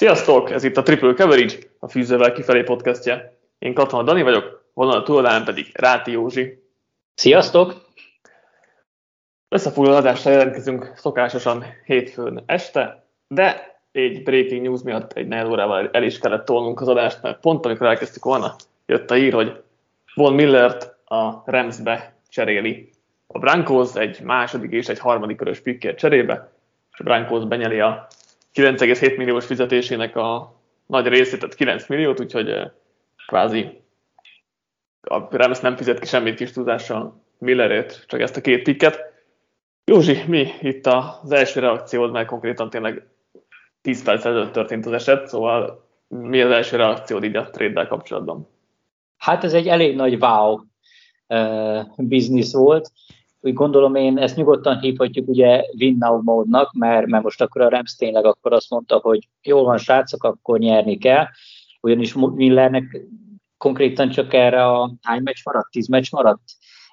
Sziasztok! Ez itt a Triple Coverage, a Fűzővel kifelé podcastje. Én Katona Dani vagyok, vonal a túloldalán pedig Ráti Józsi. Sziasztok! Összefoglaló adásra jelentkezünk szokásosan hétfőn este, de egy breaking news miatt egy negyed órával el is kellett tolnunk az adást, mert pont amikor elkezdtük volna, jött a hír, hogy Von Millert a Ramsbe cseréli. A Broncos egy második és egy harmadik körös pikkért cserébe, és a Broncos benyeli a 9,7 milliós fizetésének a nagy részét, tehát 9 milliót, úgyhogy kvázi a Rams nem fizet ki semmit kis tudással Millerért, csak ezt a két pikket. Józsi, mi itt az első reakciód, mert konkrétan tényleg 10 perc előtt történt az eset, szóval mi az első reakciód így a trade kapcsolatban? Hát ez egy elég nagy wow uh, biznisz volt úgy gondolom én ezt nyugodtan hívhatjuk ugye win now módnak, mert, mert most akkor a Rams tényleg akkor azt mondta, hogy jól van srácok, akkor nyerni kell, ugyanis Millernek konkrétan csak erre a hány meccs maradt, tíz meccs maradt,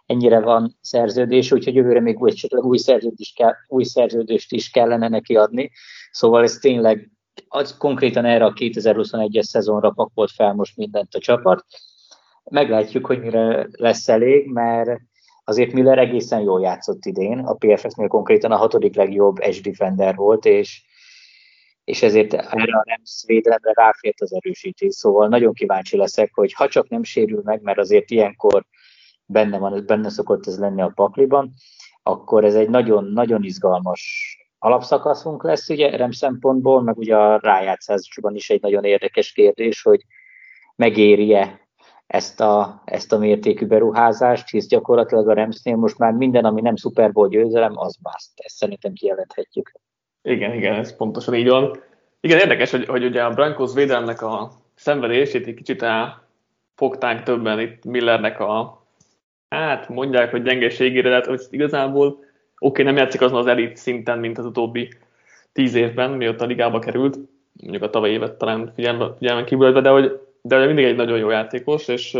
ennyire van szerződés, úgyhogy jövőre még új, új, szerződést, kell, új szerződést is kellene neki adni. Szóval ez tényleg az konkrétan erre a 2021-es szezonra pakolt fel most mindent a csapat. Meglátjuk, hogy mire lesz elég, mert azért Miller egészen jól játszott idén, a PFF-nél konkrétan a hatodik legjobb edge defender volt, és, és ezért erre a Rams védelemre ráfért az erősítés, szóval nagyon kíváncsi leszek, hogy ha csak nem sérül meg, mert azért ilyenkor benne van, benne szokott ez lenni a pakliban, akkor ez egy nagyon-nagyon izgalmas alapszakaszunk lesz, ugye, Rem szempontból, meg ugye a rájátszásban is egy nagyon érdekes kérdés, hogy megéri-e ezt a, ezt a mértékű beruházást, hisz gyakorlatilag a Ramsnél most már minden, ami nem Super Bowl győzelem, az bust. Ezt szerintem kijelenthetjük. Igen, igen, ez pontosan így van. Igen, érdekes, hogy, hogy ugye a Broncos védelmnek a szenvedését egy kicsit fogták többen itt Millernek a, hát mondják, hogy gyengeségére, de hogy igazából oké, okay, nem játszik azon az elit szinten, mint az utóbbi tíz évben, mióta a ligába került, mondjuk a tavalyi évet talán figyelmen, figyelmen de hogy de mindig egy nagyon jó játékos, és,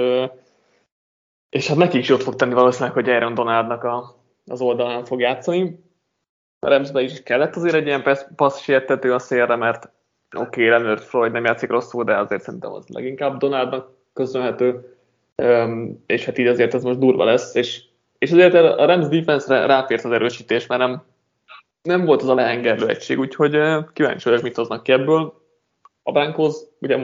és hát neki is jót fog tenni valószínűleg, hogy Aaron Donaldnak a, az oldalán fog játszani. A Ramsbe is kellett azért egy ilyen passz sértető a szélre, mert oké, okay, Leonard Floyd nem játszik rosszul, de azért szerintem az leginkább Donaldnak köszönhető, és hát így azért ez most durva lesz, és, és azért a Rams defense-re ráfért az erősítés, mert nem, nem volt az a leengerlő egység, úgyhogy kíváncsi vagyok, mit hoznak ki ebből a Broncos, ugye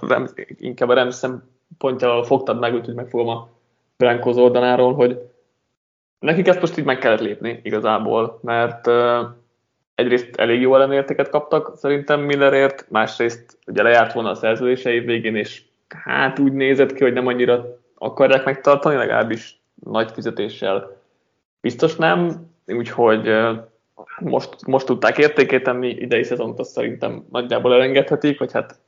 Rams, inkább a Rams szempontjából fogtad meg, úgyhogy megfogom a Broncos oldaláról, hogy nekik ezt most így meg kellett lépni igazából, mert egyrészt elég jó ellenértéket kaptak szerintem Millerért, másrészt ugye lejárt volna a szerződései végén, és hát úgy nézett ki, hogy nem annyira akarják megtartani, legalábbis nagy fizetéssel biztos nem, úgyhogy most, most tudták értékíteni, idei szezont azt szerintem nagyjából elengedhetik, hogy hát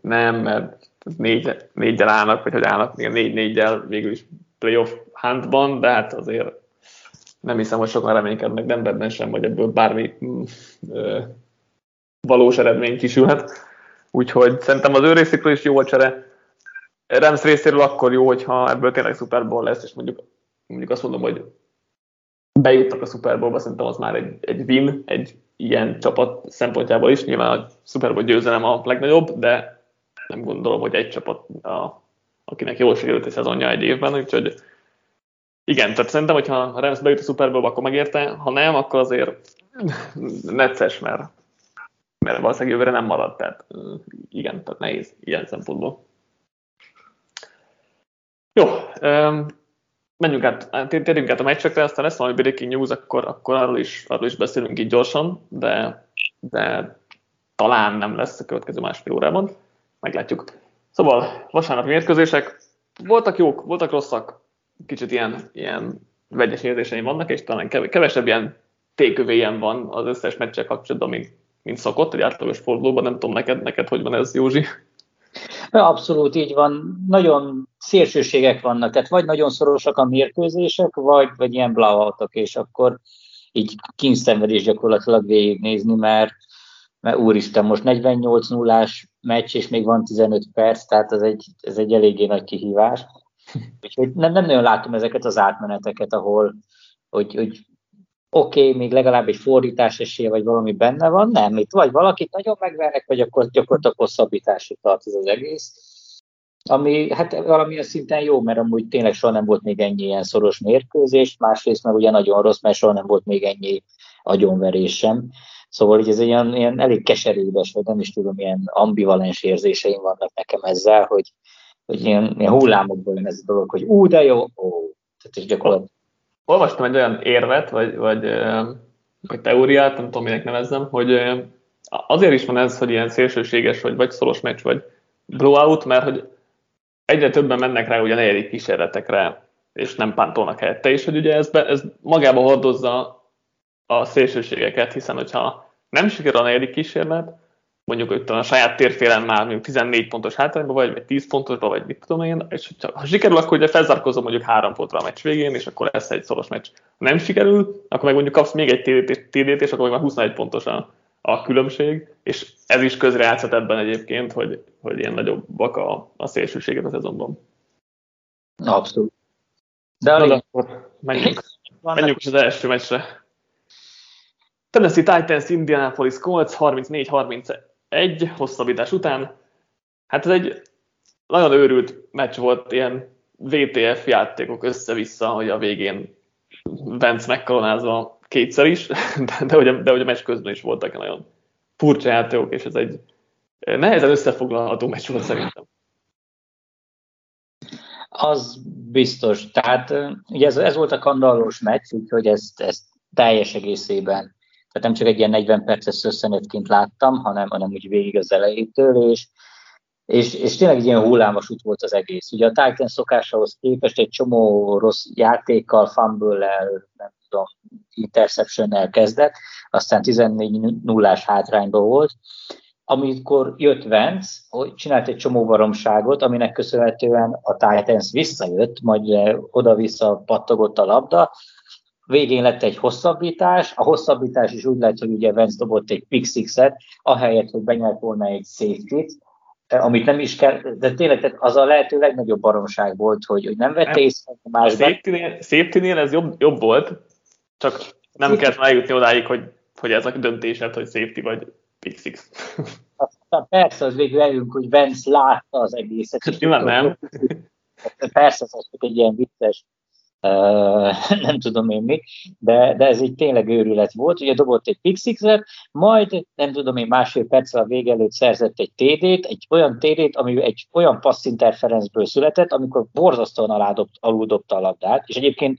nem, mert négy, négyel állnak, vagy hogy állnak, még négy négyel végül is playoff handban, de hát azért nem hiszem, hogy sokan reménykednek Denverben sem, hogy ebből bármi mm, ö, valós eredmény kisülhet. Úgyhogy szerintem az ő részükről is jó a csere. Rams részéről akkor jó, hogyha ebből tényleg Super lesz, és mondjuk, mondjuk azt mondom, hogy bejuttak a Super Bowl-ba, szerintem az már egy, egy win, egy ilyen csapat szempontjából is. Nyilván a Super Bowl győzelem a legnagyobb, de nem gondolom, hogy egy csapat, a, akinek jól sikerült egy szezonja egy évben, úgyhogy igen, tehát szerintem, hogyha a Rams bejut a Super Bowl-ba, akkor megérte, ha nem, akkor azért necces, mert, mert valószínűleg jövőre nem marad, tehát igen, tehát nehéz ilyen szempontból. Jó, menjünk át, térjünk át a meccsekre, aztán lesz valami breaking news, akkor, akkor arról, is, arról is beszélünk így gyorsan, de, de talán nem lesz a következő másfél órában. Meglátjuk. Szóval vasárnapi mérkőzések voltak jók, voltak rosszak, kicsit ilyen, ilyen vegyes érzéseim vannak, és talán kevesebb ilyen tékövéjen van az összes meccsek kapcsolatban, mint, mint szokott, egy átlagos fordulóban. Nem tudom, neked, neked hogy van ez, Józsi? Abszolút így van. Nagyon szélsőségek vannak, tehát vagy nagyon szorosak a mérkőzések, vagy, vagy ilyen blowoutok, és akkor így kínszenvedés gyakorlatilag végignézni, mert, mert úristen, most 48 0 meccs, és még van 15 perc, tehát ez egy, ez egy eléggé nagy kihívás. Úgyhogy nem, nem nagyon látom ezeket az átmeneteket, ahol hogy, hogy oké, okay, még legalább egy fordítás esélye, vagy valami benne van, nem, itt vagy valakit nagyon megvernek, vagy akkor gyakorlatilag hosszabbításra tart ez az egész. Ami hát valamilyen szinten jó, mert amúgy tényleg soha nem volt még ennyi ilyen szoros mérkőzés, másrészt meg ugye nagyon rossz, mert soha nem volt még ennyi agyonverés sem. Szóval így ez egy ilyen, ilyen elég keserűbes, vagy nem is tudom, ilyen ambivalens érzéseim vannak nekem ezzel, hogy, hogy ilyen, ilyen hullámokból jön ez a dolog, hogy ú, de jó, ó, tehát is gyakorlatilag olvastam egy olyan érvet, vagy, vagy, vagy teóriát, nem tudom, minek nevezzem, hogy azért is van ez, hogy ilyen szélsőséges, vagy, vagy szoros meccs, vagy blowout, mert hogy egyre többen mennek rá ugye negyedik kísérletekre, és nem pántolnak helyette, és hogy ugye ez, be, ez magába hordozza a szélsőségeket, hiszen hogyha nem sikerül a negyedik kísérlet, mondjuk hogy a saját térfélen már mondjuk 14 pontos hátrányban vagy, vagy 10 pontosba, vagy mit tudom én, és hogyha, ha sikerül, akkor ugye felzárkozom mondjuk három pontra a meccs végén, és akkor lesz egy szoros meccs. Ha nem sikerül, akkor meg mondjuk kapsz még egy TD-t, és akkor meg már 21 pontos a, a különbség, és ez is közrejátszott ebben egyébként, hogy, hogy ilyen nagyobbak a, a szélsőséget a szezonban. Abszolút. De Na, akkor menjünk, menjünk is az első meccsre. Tennessee Titans, Indianapolis Colts 34-31 egy hosszabbítás után. Hát ez egy nagyon őrült meccs volt, ilyen VTF játékok össze-vissza, hogy a végén Vence megkolonázva kétszer is, de, de, hogy, de hogy a meccs közben is voltak nagyon furcsa játékok, és ez egy nehezen összefoglalható meccs volt szerintem. Az biztos. Tehát ugye ez, ez volt a kandallós meccs, úgyhogy ezt, ezt teljes egészében tehát nem csak egy ilyen 40 perces összenetként láttam, hanem, hanem úgy végig az elejétől, és, és, és tényleg egy ilyen hullámos út volt az egész. Ugye a Titan szokásához képest egy csomó rossz játékkal, fumble nem tudom, interception kezdett, aztán 14 0 hátrányban volt, amikor jött Vance, hogy csinált egy csomó baromságot, aminek köszönhetően a Titans visszajött, majd oda-vissza pattogott a labda, végén lett egy hosszabbítás, a hosszabbítás is úgy lett, hogy ugye Vance dobott egy pick six-et, ahelyett, hogy benyert volna egy safety amit nem is kell, de tényleg tehát az a lehető legnagyobb baromság volt, hogy, hogy nem vette észre más. Safety-nél, safety ez jobb, jobb volt, csak nem kellett eljutni odáig, hogy, hogy ez a döntésed, hogy safety vagy pick six. Aztán persze, az végül eljünk, hogy Vance látta az egészet. Nyilván nem. Persze, ez egy ilyen vicces nem tudom én mi, de, de ez egy tényleg őrület volt. Ugye dobott egy pixixet, majd nem tudom én másfél perccel a vége előtt szerzett egy TD-t, egy olyan TD-t, ami egy olyan passzinterferencből született, amikor borzasztóan aládobt, aluldobta a labdát, és egyébként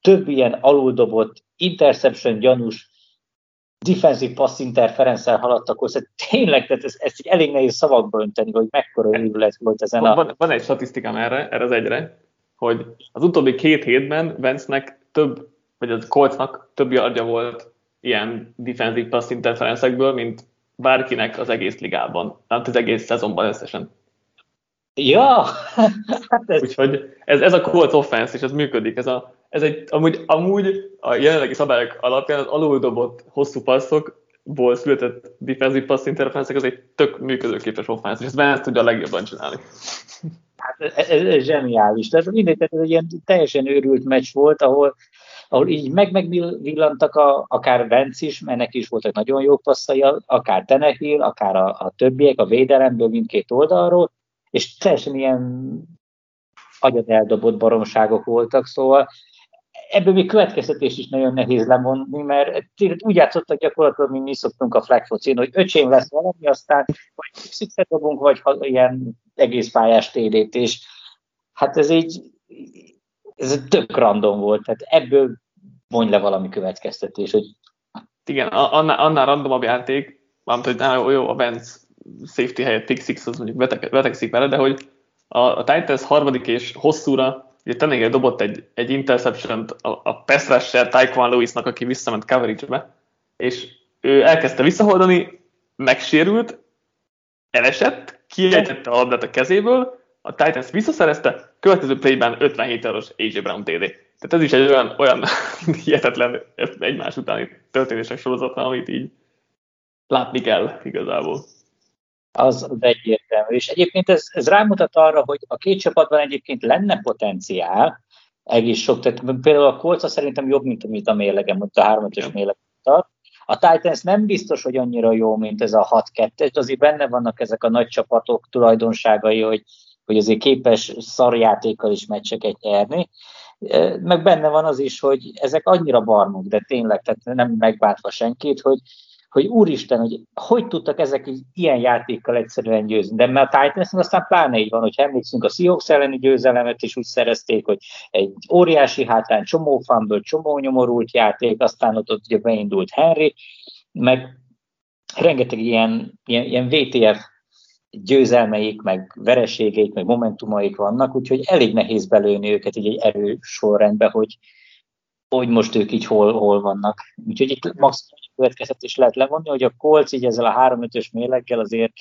több ilyen aluldobott interception gyanús defensív pass interferenccel haladtak hozzá. Tényleg, tehát ez, ezt elég nehéz szavakba önteni, hogy mekkora őrület volt ezen a... Van, van egy statisztikám erre, erre az egyre, hogy az utóbbi két hétben Vence-nek több, vagy az Coltsnak több yardja volt ilyen defensive pass interferencekből, mint bárkinek az egész ligában, tehát az egész szezonban összesen. Ja! hát ez... Úgyhogy ez, ez a Colts offense, és ez működik. Ez, a, ez egy, amúgy, amúgy a jelenlegi szabályok alapján az aluldobott hosszú passzokból született defensive pass interferencek, az egy tök működőképes offense, és ezt Vance tudja a legjobban csinálni. Hát ez, ez, ez zseniális. Tehát mindegy, tehát ez egy ilyen teljesen őrült meccs volt, ahol, ahol így meg megvillantak a, akár Vence is, mert neki is voltak nagyon jó passzai, akár Tenehill, akár a, a többiek, a védelemből mindkét oldalról, és teljesen ilyen agyat eldobott baromságok voltak, szóval ebből még következtetés is nagyon nehéz lemondni, mert úgy játszottak gyakorlatilag, mint mi szoktunk a flag focin, hogy öcsém lesz valami, aztán vagy szükszer dobunk, vagy ha, ilyen egész pályás td és hát ez így, ez tök random volt, tehát ebből mondj le valami következtetés, hogy igen, annál, annál randomabb játék, mármint, hogy nála jó a Vance safety helyett pick az mondjuk beteg, betegszik vele, de hogy a, a Titans harmadik és hosszúra ugye Tannehill dobott egy, egy interception a, a pass rusher Taekwon Lewisnak, aki visszament coverage-be, és ő elkezdte visszaholdani, megsérült, elesett, kiejtette a labdát a kezéből, a Titans visszaszerezte, következő playben 57 eurós AJ Brown TD. Tehát ez is egy olyan, olyan hihetetlen egymás utáni történések sorozata, amit így látni kell igazából az, az egyértelmű. És egyébként ez, ez rámutat arra, hogy a két csapatban egyébként lenne potenciál, egész sok. Tehát például a Colts szerintem jobb, mint amit a mérlegem, mint a 3 5 mérleg tart. A Titans nem biztos, hogy annyira jó, mint ez a 6-2-es, de azért benne vannak ezek a nagy csapatok tulajdonságai, hogy, hogy azért képes szarjátékkal is meccseket nyerni. Meg benne van az is, hogy ezek annyira barnok, de tényleg, tehát nem megbántva senkit, hogy, hogy úristen, hogy hogy tudtak ezek ilyen játékkal egyszerűen győzni. De mert a titans aztán pláne így van, hogy emlékszünk a Seahawks elleni győzelemet is úgy szerezték, hogy egy óriási hátrány, csomó fanből, csomó nyomorult játék, aztán ott, ott ugye beindult Henry, meg rengeteg ilyen, ilyen, ilyen VTF győzelmeik, meg vereségeik, meg momentumaik vannak, úgyhogy elég nehéz belőni őket így egy erős sorrendbe, hogy, hogy most ők így hol, hol vannak. Úgyhogy itt maximum következtetés lehet levonni, hogy a Colts így ezzel a 3-5-ös méleggel azért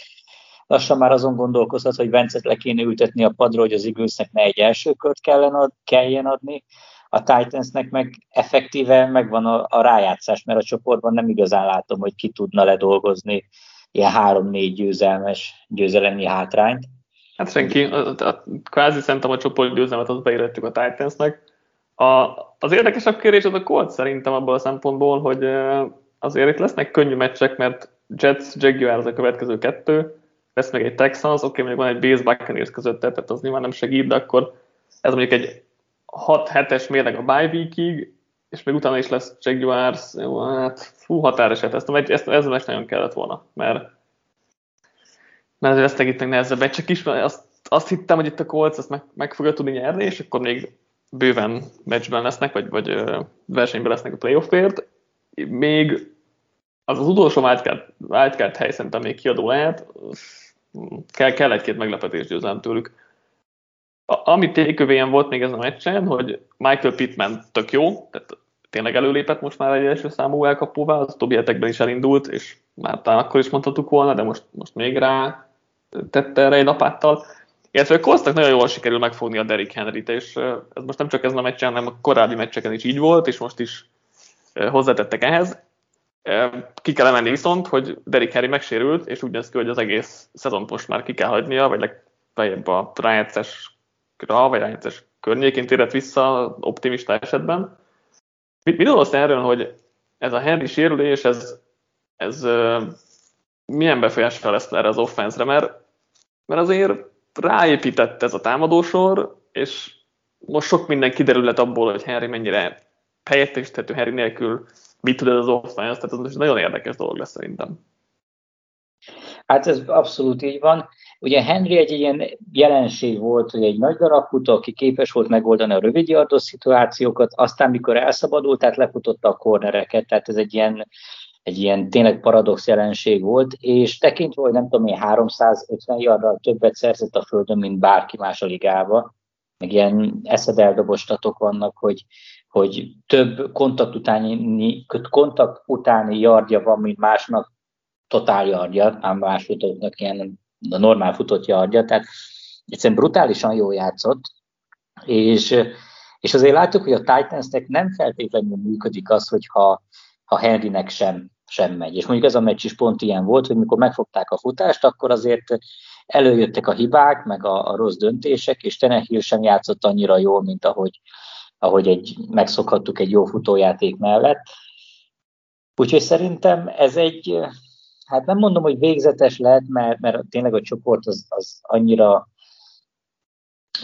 lassan már azon gondolkozhat, hogy Vencet le kéne ültetni a padra, hogy az Eaglesnek ne egy első kört kellene ad, kelljen adni, a Titansnek meg effektíve megvan a, a rájátszás, mert a csoportban nem igazán látom, hogy ki tudna ledolgozni ilyen három-négy győzelmes győzelemi hátrányt. Hát senki, a, a, kvázi szerintem a csoport győzelmet azt beírettük a Titansnek. A, az érdekesebb kérdés az a Colts szerintem abból a szempontból, hogy azért itt lesznek könnyű meccsek, mert Jets, Jaguar az a következő kettő, lesz meg egy Texans, oké, okay, mondjuk van egy Base Buccaneers között, tehát az nyilván nem segít, de akkor ez mondjuk egy 6-7-es mérleg a bye weekig, és még utána is lesz Jaguars, jó, hát fú, határeset, ezt, ezt, ez a meccs nagyon kellett volna, mert mert ez itt nehezebb. Csak is, azt, azt hittem, hogy itt a Colts ezt meg, meg fogja tudni nyerni, és akkor még bőven meccsben lesznek, vagy, vagy versenyben lesznek a playoffért. Még az az utolsó wildcard, wildcard hely szerintem még kiadó lehet, kell, kell egy-két meglepetés győzelem tőlük. A, ami tékövén volt még ezen a meccsen, hogy Michael Pittman tök jó, tehát tényleg előlépett most már egy első számú elkapóvá, az utóbbi hetekben is elindult, és már talán akkor is mondhattuk volna, de most, most még rá tette erre egy lapáttal. Illetve a Kosztak nagyon jól sikerül megfogni a Derrick Henry-t, és ez most nem csak ezen a meccsen, hanem a korábbi meccseken is így volt, és most is hozzátettek ehhez. Ki kell emelni viszont, hogy Derrick Henry megsérült, és úgy néz ki, hogy az egész szezont most már ki kell hagynia, vagy legfeljebb a rájátszásra, vagy rájátszás környékén térett vissza optimista esetben. Mit, mit gondolsz erről, hogy ez a Henry sérülés, ez, ez milyen befolyással lesz erre az offenszre, mert, mert azért ráépített ez a támadósor, és most sok minden kiderülhet abból, hogy Henry mennyire helyettesíthető Henry nélkül mit tud ez az offense, tehát ez most nagyon érdekes dolog lesz szerintem. Hát ez abszolút így van. Ugye Henry egy ilyen jelenség volt, hogy egy nagy darabfutó, aki képes volt megoldani a rövidjardós szituációkat, aztán mikor elszabadult, tehát lefutotta a kornereket, tehát ez egy ilyen, egy ilyen tényleg paradox jelenség volt, és tekintve, hogy nem tudom én 350 yardral többet szerzett a földön, mint bárki más a ligába, meg ilyen eszedeldobostatok vannak, hogy, hogy több kontakt utáni, kontakt utáni yardja van, mint másnak totál yardja, ám más futóknak ilyen a normál futott yardja, tehát egyszerűen brutálisan jól játszott, és, és azért látjuk, hogy a Titansnek nem feltétlenül működik az, hogyha ha Henrynek sem, sem megy. És mondjuk ez a meccs is pont ilyen volt, hogy mikor megfogták a futást, akkor azért előjöttek a hibák, meg a, a rossz döntések, és Tenehill sem játszott annyira jól, mint ahogy, ahogy egy, megszokhattuk egy jó futójáték mellett. Úgyhogy szerintem ez egy, hát nem mondom, hogy végzetes lehet, mert, mert tényleg a csoport az, az annyira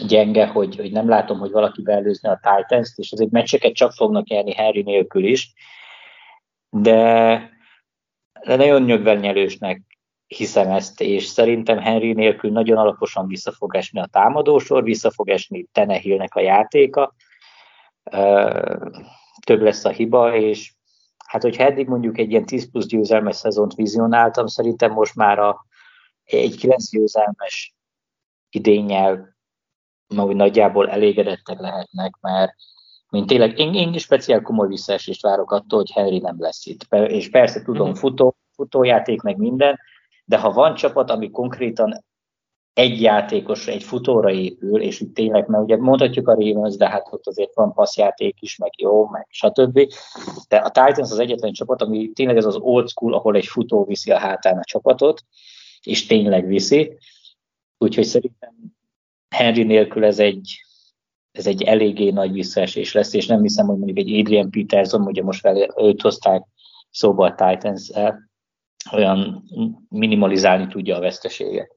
gyenge, hogy, hogy nem látom, hogy valaki beelőzne a Titans-t, és azért meccseket csak fognak nyerni Harry nélkül is, de, de nagyon nyögvelnyelősnek hiszem ezt, és szerintem Henry nélkül nagyon alaposan vissza fog esni a támadósor, vissza fog esni Tenehillnek a játéka, több lesz a hiba, és hát hogyha eddig mondjuk egy ilyen 10 plusz győzelmes szezont vizionáltam, szerintem most már a, egy 9 győzelmes idényel úgy nagyjából elégedettek lehetnek, mert mint tényleg, én, én speciál komoly visszaesést várok attól, hogy Henry nem lesz itt. És persze tudom, uh-huh. futó, futójáték meg minden, de ha van csapat, ami konkrétan egy játékos, egy futóra épül, és itt tényleg, mert ugye mondhatjuk a Ravens, de hát ott azért van passzjáték is, meg jó, meg stb. De a Titans az egyetlen csapat, ami tényleg ez az old school, ahol egy futó viszi a hátán a csapatot, és tényleg viszi. Úgyhogy szerintem Henry nélkül ez egy, ez egy eléggé nagy visszaesés lesz, és nem hiszem, hogy mondjuk egy Adrian Peterson, ugye most fel őt hozták szóba a titans olyan minimalizálni tudja a veszteséget.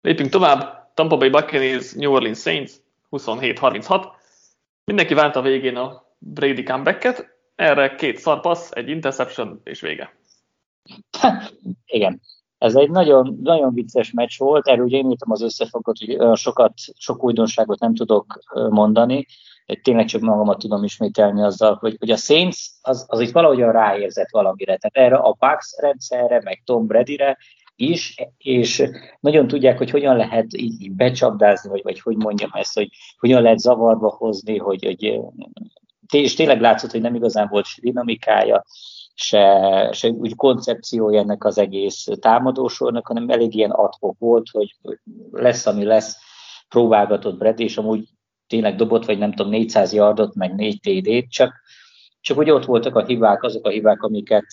Lépünk tovább. Tampa Bay Buccaneers, New Orleans Saints 27-36. Mindenki várta a végén a Brady comebacket, erre két szarpassz, egy interception és vége. Igen. Ez egy nagyon, nagyon vicces meccs volt, erről ugye én írtam az összefogot, hogy sokat, sok újdonságot nem tudok mondani, tényleg csak magamat tudom ismételni azzal, hogy, hogy a Saints az, az itt valahogyan ráérzett valamire. Tehát erre a Bucks rendszerre, meg Tom Bradyre is, és nagyon tudják, hogy hogyan lehet így, becsapdázni, vagy, vagy hogy mondjam ezt, hogy hogyan lehet zavarba hozni, hogy, hogy és tényleg látszott, hogy nem igazán volt dinamikája, se, se úgy koncepciója ennek az egész támadósornak, hanem elég ilyen adhok volt, hogy lesz, ami lesz, próbálgatott Brady, és amúgy tényleg dobott, vagy nem tudom, 400 yardot, meg 4 TD-t, csak, csak úgy ott voltak a hibák, azok a hibák, amiket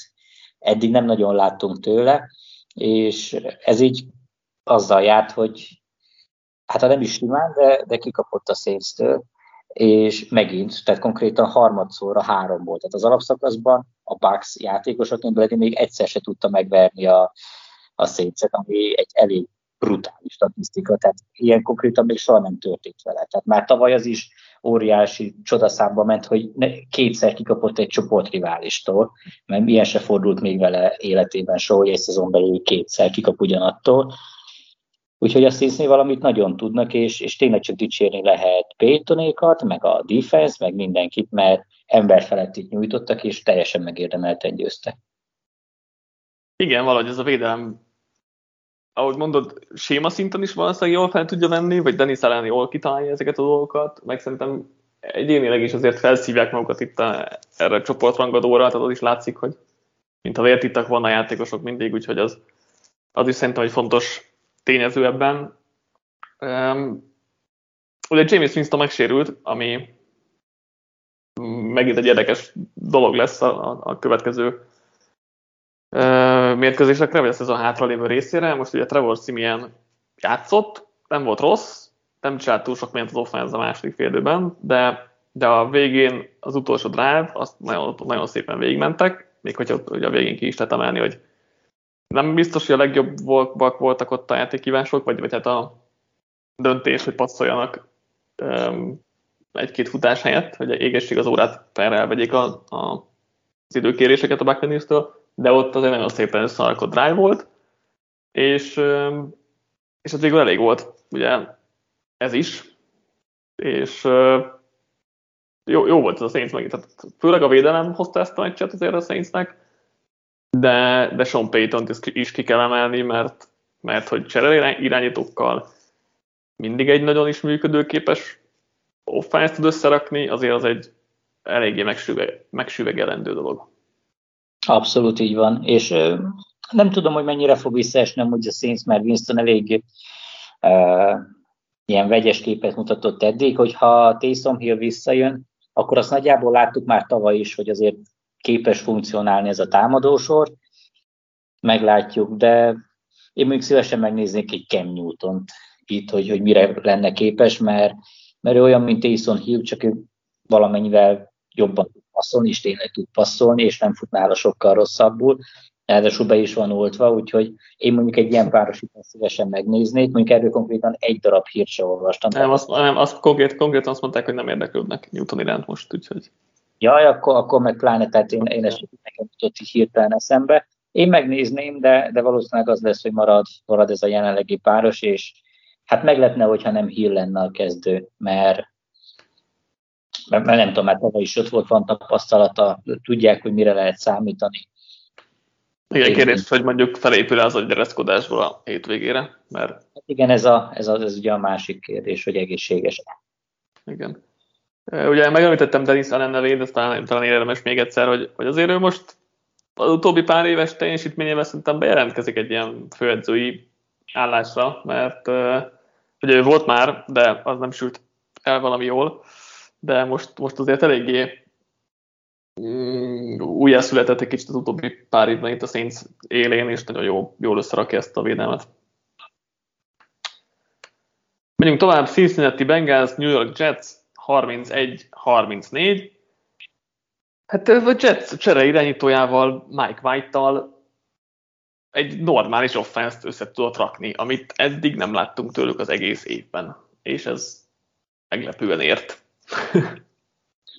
eddig nem nagyon láttunk tőle, és ez így azzal járt, hogy hát ha nem is simán, de, de kikapott a Saints-től, és megint, tehát konkrétan harmadszorra három volt. Tehát az alapszakaszban a Bucks játékosokként Brady még egyszer se tudta megverni a, a saints ami egy elég brutális statisztika, tehát ilyen konkrétan még soha nem történt vele. Tehát már tavaly az is óriási csodaszámba ment, hogy kétszer kikapott egy csoportriválistól, mert ilyen se fordult még vele életében soha, hogy egy szezon belül kétszer kikap ugyanattól. Úgyhogy azt hiszni valamit nagyon tudnak, és, és tényleg csak dicsérni lehet Paytonékat, meg a defense, meg mindenkit, mert ember felett itt nyújtottak, és teljesen megérdemelten győztek. Igen, valahogy ez a védelem ahogy mondod, séma szinten is valószínűleg jól fel tudja venni, vagy Denis Allen jól kitalálja ezeket a dolgokat, meg szerintem egyénileg is azért felszívják magukat itt a, erre a csoportrangadóra, tehát az is látszik, hogy mint a vértittak van a játékosok mindig, úgyhogy az, az is szerintem egy fontos tényező ebben. Um, ugye James Winston megsérült, ami megint egy érdekes dolog lesz a, a, a következő mérkőzésekre, vagy a szezon hátralévő részére. Most ugye Trevor Simeon játszott, nem volt rossz, nem csinált túl sok mindent az offense a második félidőben, de, de a végén az utolsó drive, azt nagyon, nagyon szépen végigmentek, még hogyha ugye a végén ki is lehet emelni, hogy nem biztos, hogy a legjobbak voltak ott a játékívások, vagy, vagy hát a döntés, hogy passzoljanak um, egy-két futás helyett, hogy égessék az órát, felre elvegyék a, a, az időkéréseket a Buccaneers-től, de ott azért nagyon szépen összealkott drive volt, és, és az végül elég volt, ugye ez is, és jó, jó volt ez a Saints megint, tehát főleg a védelem hozta ezt a meccset azért a Saintsnek, de, de Sean payton is ki kell emelni, mert, mert hogy cserélő irányítókkal mindig egy nagyon is működőképes offense tud összerakni, azért az egy eléggé megsüvegelendő dolog. Abszolút így van, és nem tudom, hogy mennyire fog visszaesni hogy a Saints, mert Winston elég uh, ilyen vegyes képet mutatott eddig, hogyha Taysom Hill visszajön, akkor azt nagyjából láttuk már tavaly is, hogy azért képes funkcionálni ez a támadósor, meglátjuk, de én még szívesen megnéznék egy Cam newton itt, hogy, hogy mire lenne képes, mert, mert ő olyan, mint Taysom Hill, csak ő valamennyivel jobban passzolni, és tényleg tud passzolni, és nem fut nála sokkal rosszabbul. Ráadásul be is van oltva, úgyhogy én mondjuk egy ilyen párosítást szívesen megnéznék, mondjuk erről konkrétan egy darab hírt se olvastam. Nem, azt, nem, azt konkrét, konkrétan azt mondták, hogy nem érdeklődnek Newton iránt most, úgyhogy... Jaj, akkor, akkor meg pláne, tehát én, én ezt nekem jutott is hirtelen eszembe. Én megnézném, de, de valószínűleg az lesz, hogy marad, marad ez a jelenlegi páros, és hát meglepne, hogyha nem Hill lenne a kezdő, mert mert nem tudom, mert tavaly is ott volt, van tapasztalata, tudják, hogy mire lehet számítani. Igen, kérdés, hogy mondjuk felépül az agyereszkodásból a hétvégére, mert... Hát igen, ez, a, ez, a, ez ugye a másik kérdés, hogy egészséges Igen. Ugye megemlítettem Denis Allen nevét, de talán, talán érdemes még egyszer, hogy, hogy azért ő most az utóbbi pár éves teljesítményével szerintem bejelentkezik egy ilyen főedzői állásra, mert ugye ő volt már, de az nem sült el valami jól de most, most azért eléggé mm, újjászületett egy kicsit az utóbbi pár évben itt a Saints élén, és nagyon jó, jól összerakja ezt a védelmet. Menjünk tovább, Cincinnati Bengals, New York Jets 31-34. Hát a Jets csere irányítójával, Mike White-tal egy normális offenszt össze tudott rakni, amit eddig nem láttunk tőlük az egész évben. És ez meglepően ért.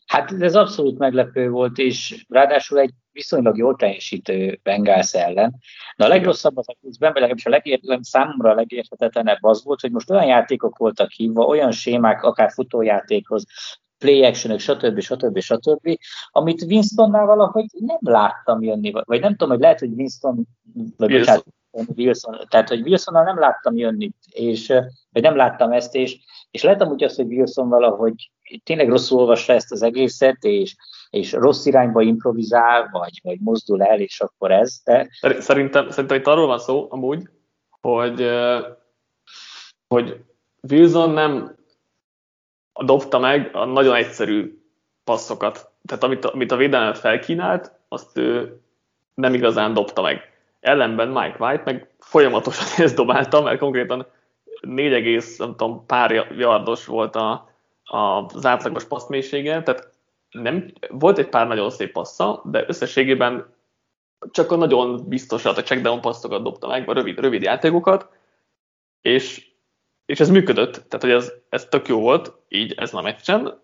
hát ez abszolút meglepő volt, és ráadásul egy viszonylag jól teljesítő Bengals ellen. De a legrosszabb az egészben, vagy legalábbis a legértem, számomra a legérthetetlenebb az volt, hogy most olyan játékok voltak hívva, olyan sémák, akár futójátékhoz, play action stb. stb. stb., amit Winstonnál valahogy nem láttam jönni, vagy nem tudom, hogy lehet, hogy Winston, vagy. Bocsánat, Wilson, tehát hogy Wilsonnal nem láttam jönni, és, vagy nem láttam ezt, és, és lehet amúgy azt, hogy Wilson valahogy tényleg rosszul olvassa ezt az egészet, és, és rossz irányba improvizál, vagy, vagy mozdul el, és akkor ez. De... Szerintem, szerintem itt arról van szó amúgy, hogy, hogy Wilson nem dobta meg a nagyon egyszerű passzokat. Tehát amit, amit a védelem felkínált, azt ő nem igazán dobta meg. Ellenben Mike White meg folyamatosan ezt dobálta, mert konkrétan 4, nem tudom, pár yardos volt a, a, az átlagos passzmélysége, tehát nem, volt egy pár nagyon szép passza, de összességében csak a nagyon biztosat, a checkdown passzokat dobta meg, a rövid, rövid játékokat, és és ez működött, tehát hogy ez, ez tök jó volt, így ez a meccsen,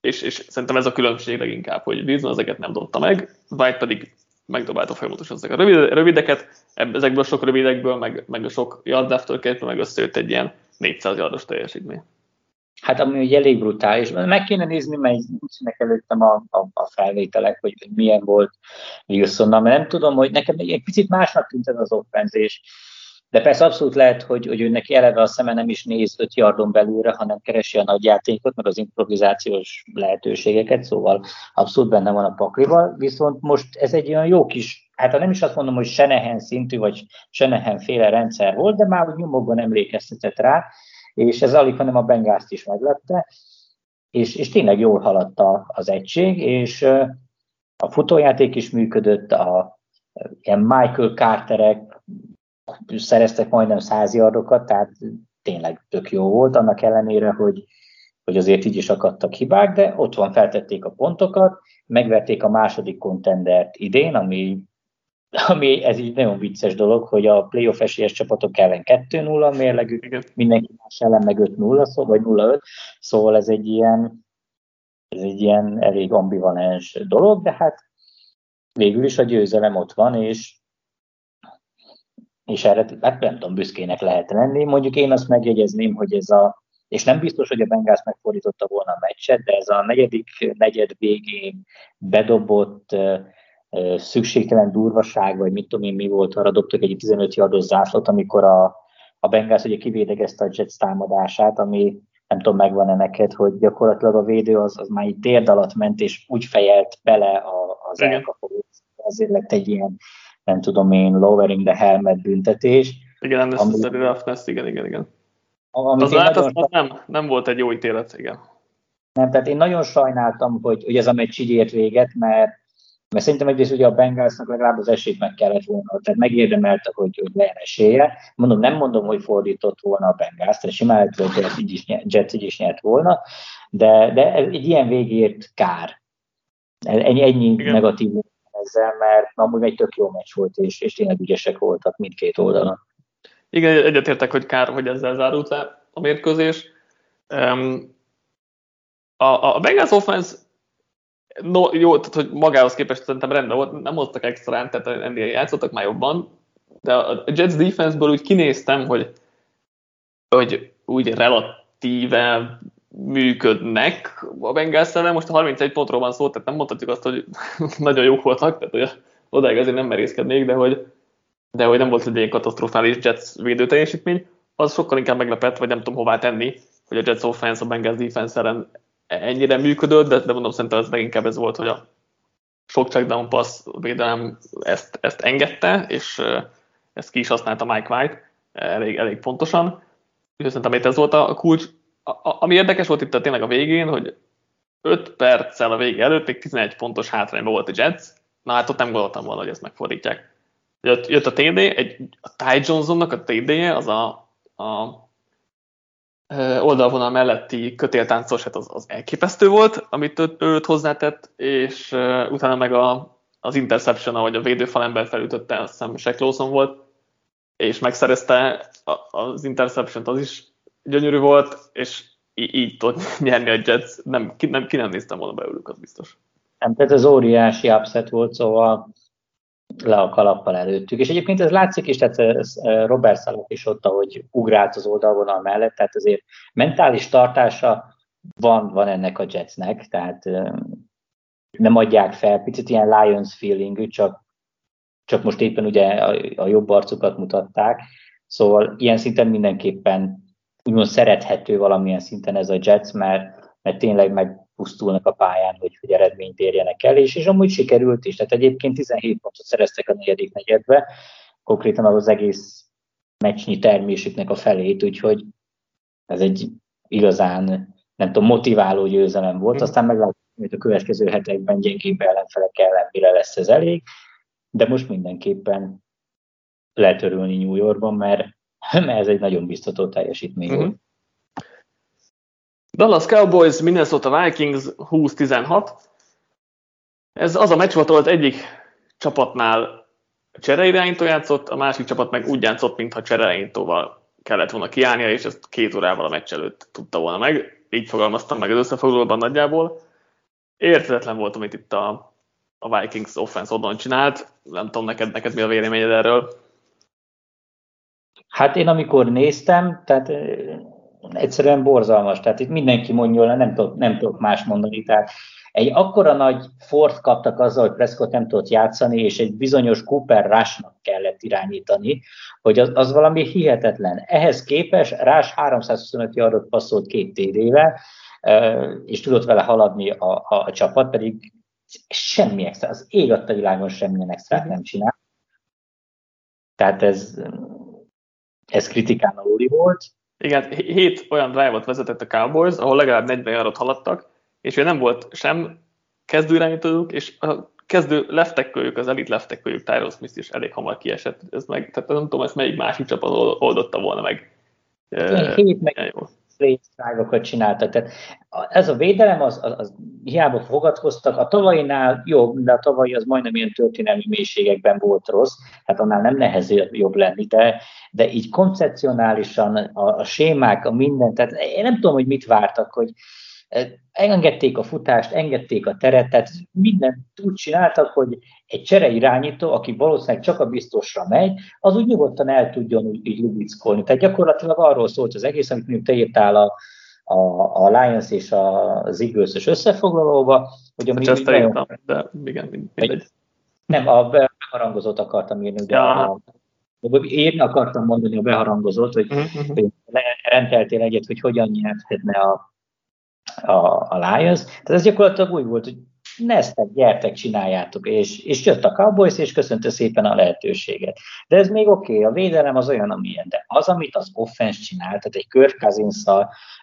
és, és szerintem ez a különbség leginkább, hogy Wilson ezeket nem dobta meg, White pedig megdobálta folyamatosan ezeket a rövid, rövideket, ezekből a sok rövidekből, meg, meg a sok yard after meg összejött egy ilyen 400 yardos teljesítmény. Hát ami ugye elég brutális. Meg kéne nézni, mert nincsenek előttem a, a, a felvételek, hogy milyen volt Wilsonnal, mert nem tudom, hogy nekem egy picit másnak tűnt ez az offenzés. De persze abszolút lehet, hogy, hogy ő neki eleve a szeme nem is néz öt yardon belülre, hanem keresi a nagy játékot, meg az improvizációs lehetőségeket, szóval abszolút benne van a paklival, viszont most ez egy olyan jó kis, hát ha nem is azt mondom, hogy Senehen szintű, vagy Senehen féle rendszer volt, de már úgy nyomokban emlékeztetett rá, és ez alig, hanem a Bengázt is meglepte, és, és tényleg jól haladt az egység, és a futójáték is működött, a ilyen Michael Carterek, szereztek majdnem száz yardokat, tehát tényleg tök jó volt, annak ellenére, hogy, hogy azért így is akadtak hibák, de ott van, feltették a pontokat, megverték a második kontendert idén, ami, ami ez így nagyon vicces dolog, hogy a playoff esélyes csapatok ellen 2-0 a mérlegük, mindenki más ellen meg 5-0, szó, vagy 0-5, szóval ez egy ilyen ez egy ilyen elég ambivalens dolog, de hát végül is a győzelem ott van, és és erre hát nem tudom, büszkének lehet lenni. Mondjuk én azt megjegyezném, hogy ez a, és nem biztos, hogy a Bengals megfordította volna a meccset, de ez a negyedik negyed végén bedobott szükségtelen durvaság, vagy mit tudom én mi volt, arra dobtak egy 15 yardos zászlót, amikor a, a Bengals ugye kivédegezte a Jets támadását, ami nem tudom, megvan-e neked, hogy gyakorlatilag a védő az, az már így térd alatt ment, és úgy fejelt bele a, az elkapolót. Ezért lett egy ilyen nem tudom én, lowering the helmet büntetés. Igen, ami, a roughness, igen, igen, igen. Az, hát, az, az nem, nem volt egy jó ítélet, igen. Nem, tehát én nagyon sajnáltam, hogy, hogy ez a meccs így ért véget, mert, mert szerintem egyrészt ugye a Bengalsnak legalább az esélyt meg kellett volna, tehát megérdemelte, hogy, hogy legyen esélye. Mondom, nem mondom, hogy fordított volna a Bengals, tehát simán lehet, hogy Jets így is, Jets így is nyert volna, de, de egy ilyen végért kár. Ennyi, ennyi negatív ezzel, mert amúgy egy tök jó meccs volt, és, és tényleg ügyesek voltak mindkét oldalon. Igen, egyetértek, hogy kár, hogy ezzel zárult le a mérkőzés. Um, a, a Bengals offense no, jó, tehát hogy magához képest szerintem rendben volt, nem hoztak extrán, tehát ennél játszottak már jobban, de a Jets defenseből úgy kinéztem, hogy, hogy úgy relatíve működnek a Bengals. Most a 31 pontról van szó, tehát nem mondhatjuk azt, hogy nagyon jók voltak, tehát hogy odáig azért nem merészkednék, de hogy, de hogy nem volt egy ilyen katasztrofális Jets védő teljesítmény, az sokkal inkább meglepett, vagy nem tudom hová tenni, hogy a Jets offense, a Bengals defense ennyire működött, de, de mondom, szerintem ez leginkább ez volt, hogy a sok checkdown pass védelem ezt, ezt engedte, és ezt ki is használta Mike White elég, elég pontosan. Úgyhogy szerintem ez volt a kulcs ami érdekes volt itt a, tényleg a végén, hogy 5 perccel a vége előtt még 11 pontos hátrányban volt a Jets, na hát ott nem gondoltam volna, hogy ezt megfordítják. Jött, jött a TD, egy, a Ty Johnsonnak a TD-je, az a, a oldalvonal melletti kötéltáncos, hát az, az elképesztő volt, amit ő, őt hozzátett, és utána meg a, az interception, ahogy a védőfal ember felütötte, azt hiszem Shaq Lawson volt, és megszerezte az interception az is gyönyörű volt, és így, tud nyerni a Jets. Nem, ki, nem, ki nem néztem volna belőlük, az biztos. Nem, tehát ez óriási upset volt, szóval le a kalappal előttük. És egyébként ez látszik is, tehát ez Robert Szalak is ott, ahogy ugrált az oldalvonal mellett, tehát azért mentális tartása van, van ennek a Jetsnek, tehát nem adják fel, picit ilyen Lions feelingű, csak, csak most éppen ugye a, a jobb arcukat mutatták, szóval ilyen szinten mindenképpen úgymond szerethető valamilyen szinten ez a Jets, mert, mert tényleg megpusztulnak a pályán, hogy, hogy eredményt érjenek el, és, és amúgy sikerült is. Tehát egyébként 17 pontot szereztek a negyedik negyedbe, konkrétan az, egész meccsnyi termésüknek a felét, úgyhogy ez egy igazán, nem tudom, motiváló győzelem volt, aztán meglátjuk, hogy a következő hetekben gyengébb ellenfelek ellen mire lesz ez elég, de most mindenképpen lehet örülni New Yorkban, mert mert ez egy nagyon biztató teljesítmény uh-huh. volt. Dallas Cowboys, Minnesota Vikings 20-16. Ez az a meccs volt, ahol az egyik csapatnál csereirányító játszott, a másik csapat meg úgy játszott, mintha csereirányítóval kellett volna kiállnia, és ezt két órával a meccs előtt tudta volna meg. Így fogalmaztam meg az összefoglalóban nagyjából. Érthetetlen volt, amit itt a, a Vikings offense oldalon csinált. Nem tudom, neked, neked mi a véleményed erről? Hát én amikor néztem, tehát egyszerűen borzalmas, tehát itt mindenki mondja, nem tudok, nem tudok más mondani, tehát egy akkora nagy fort kaptak azzal, hogy Prescott nem tudott játszani, és egy bizonyos Cooper Rushnak kellett irányítani, hogy az, az valami hihetetlen. Ehhez képes Rush 325 yardot passzolt két TD-vel, és tudott vele haladni a, a, a csapat, pedig semmi extra, az ég a világon semmilyen extrát nem csinál. Tehát ez ez kritikán aluli volt. Igen, hét olyan drive-ot vezetett a Cowboys, ahol legalább 40 yardot haladtak, és ugye nem volt sem kezdőirányítójuk, és a kezdő leftekköljük, az elit leftekköljük, Tyrell Smith is elég hamar kiesett. Ez meg, tehát nem tudom, ezt melyik másik csapat oldotta volna meg. Hét meg résztrágokat csináltak. Tehát ez a védelem, az, az, az hiába fogadkoztak, a tavainál jobb, de a tavalyi az majdnem ilyen történelmi mélységekben volt rossz, hát annál nem nehezebb jobb lenni, de, de így koncepcionálisan a, a sémák, a minden, tehát én nem tudom, hogy mit vártak, hogy engedték a futást, engedték a teret, tehát mindent úgy csináltak, hogy egy csere irányító, aki valószínűleg csak a biztosra megy, az úgy nyugodtan el tudjon úgy, így lubickolni. Tehát gyakorlatilag arról szólt az egész, amit mondjuk te írtál a, a, a Lions és az eagles összefoglalóba, hogy ami Ezt nagyon... írtam, de igen, mindegy. Nem, a beharangozót akartam írni, ugye ja. a, én akartam mondani a beharangozót, hogy, uh-huh. hogy rendeltél egyet, hogy hogyan nyerhetne a, a, a Lions. Tehát ez gyakorlatilag úgy volt, hogy neztek, gyertek, csináljátok, és, és jött a Cowboys, és köszönte szépen a lehetőséget. De ez még oké, okay, a védelem az olyan, amilyen, de az, amit az offense csinál, tehát egy Kirk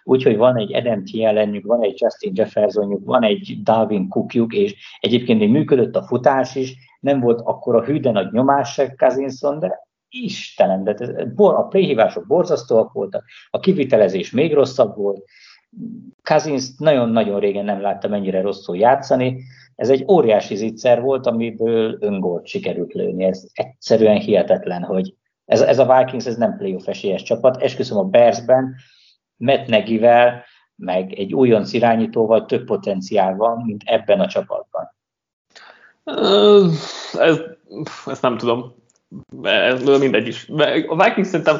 úgyhogy van egy Adam Thielenjük, van egy Justin Jeffersonjuk, van egy Dalvin Cookjuk, és egyébként még működött a futás is, nem volt akkor a hűden nagy nyomás se Cousinson, de Istenem, de a playhívások borzasztóak voltak, a kivitelezés még rosszabb volt, Cousins nagyon-nagyon régen nem láttam ennyire rosszul játszani. Ez egy óriási zicser volt, amiből öngolt sikerült lőni. Ez egyszerűen hihetetlen, hogy ez, ez a Vikings ez nem playoff esélyes csapat. Esküszöm a Bearsben, Matt Negivel, meg egy újonc irányítóval több potenciál van, mint ebben a csapatban. Ez, ezt nem tudom. Ez mindegy is. A Vikings szerintem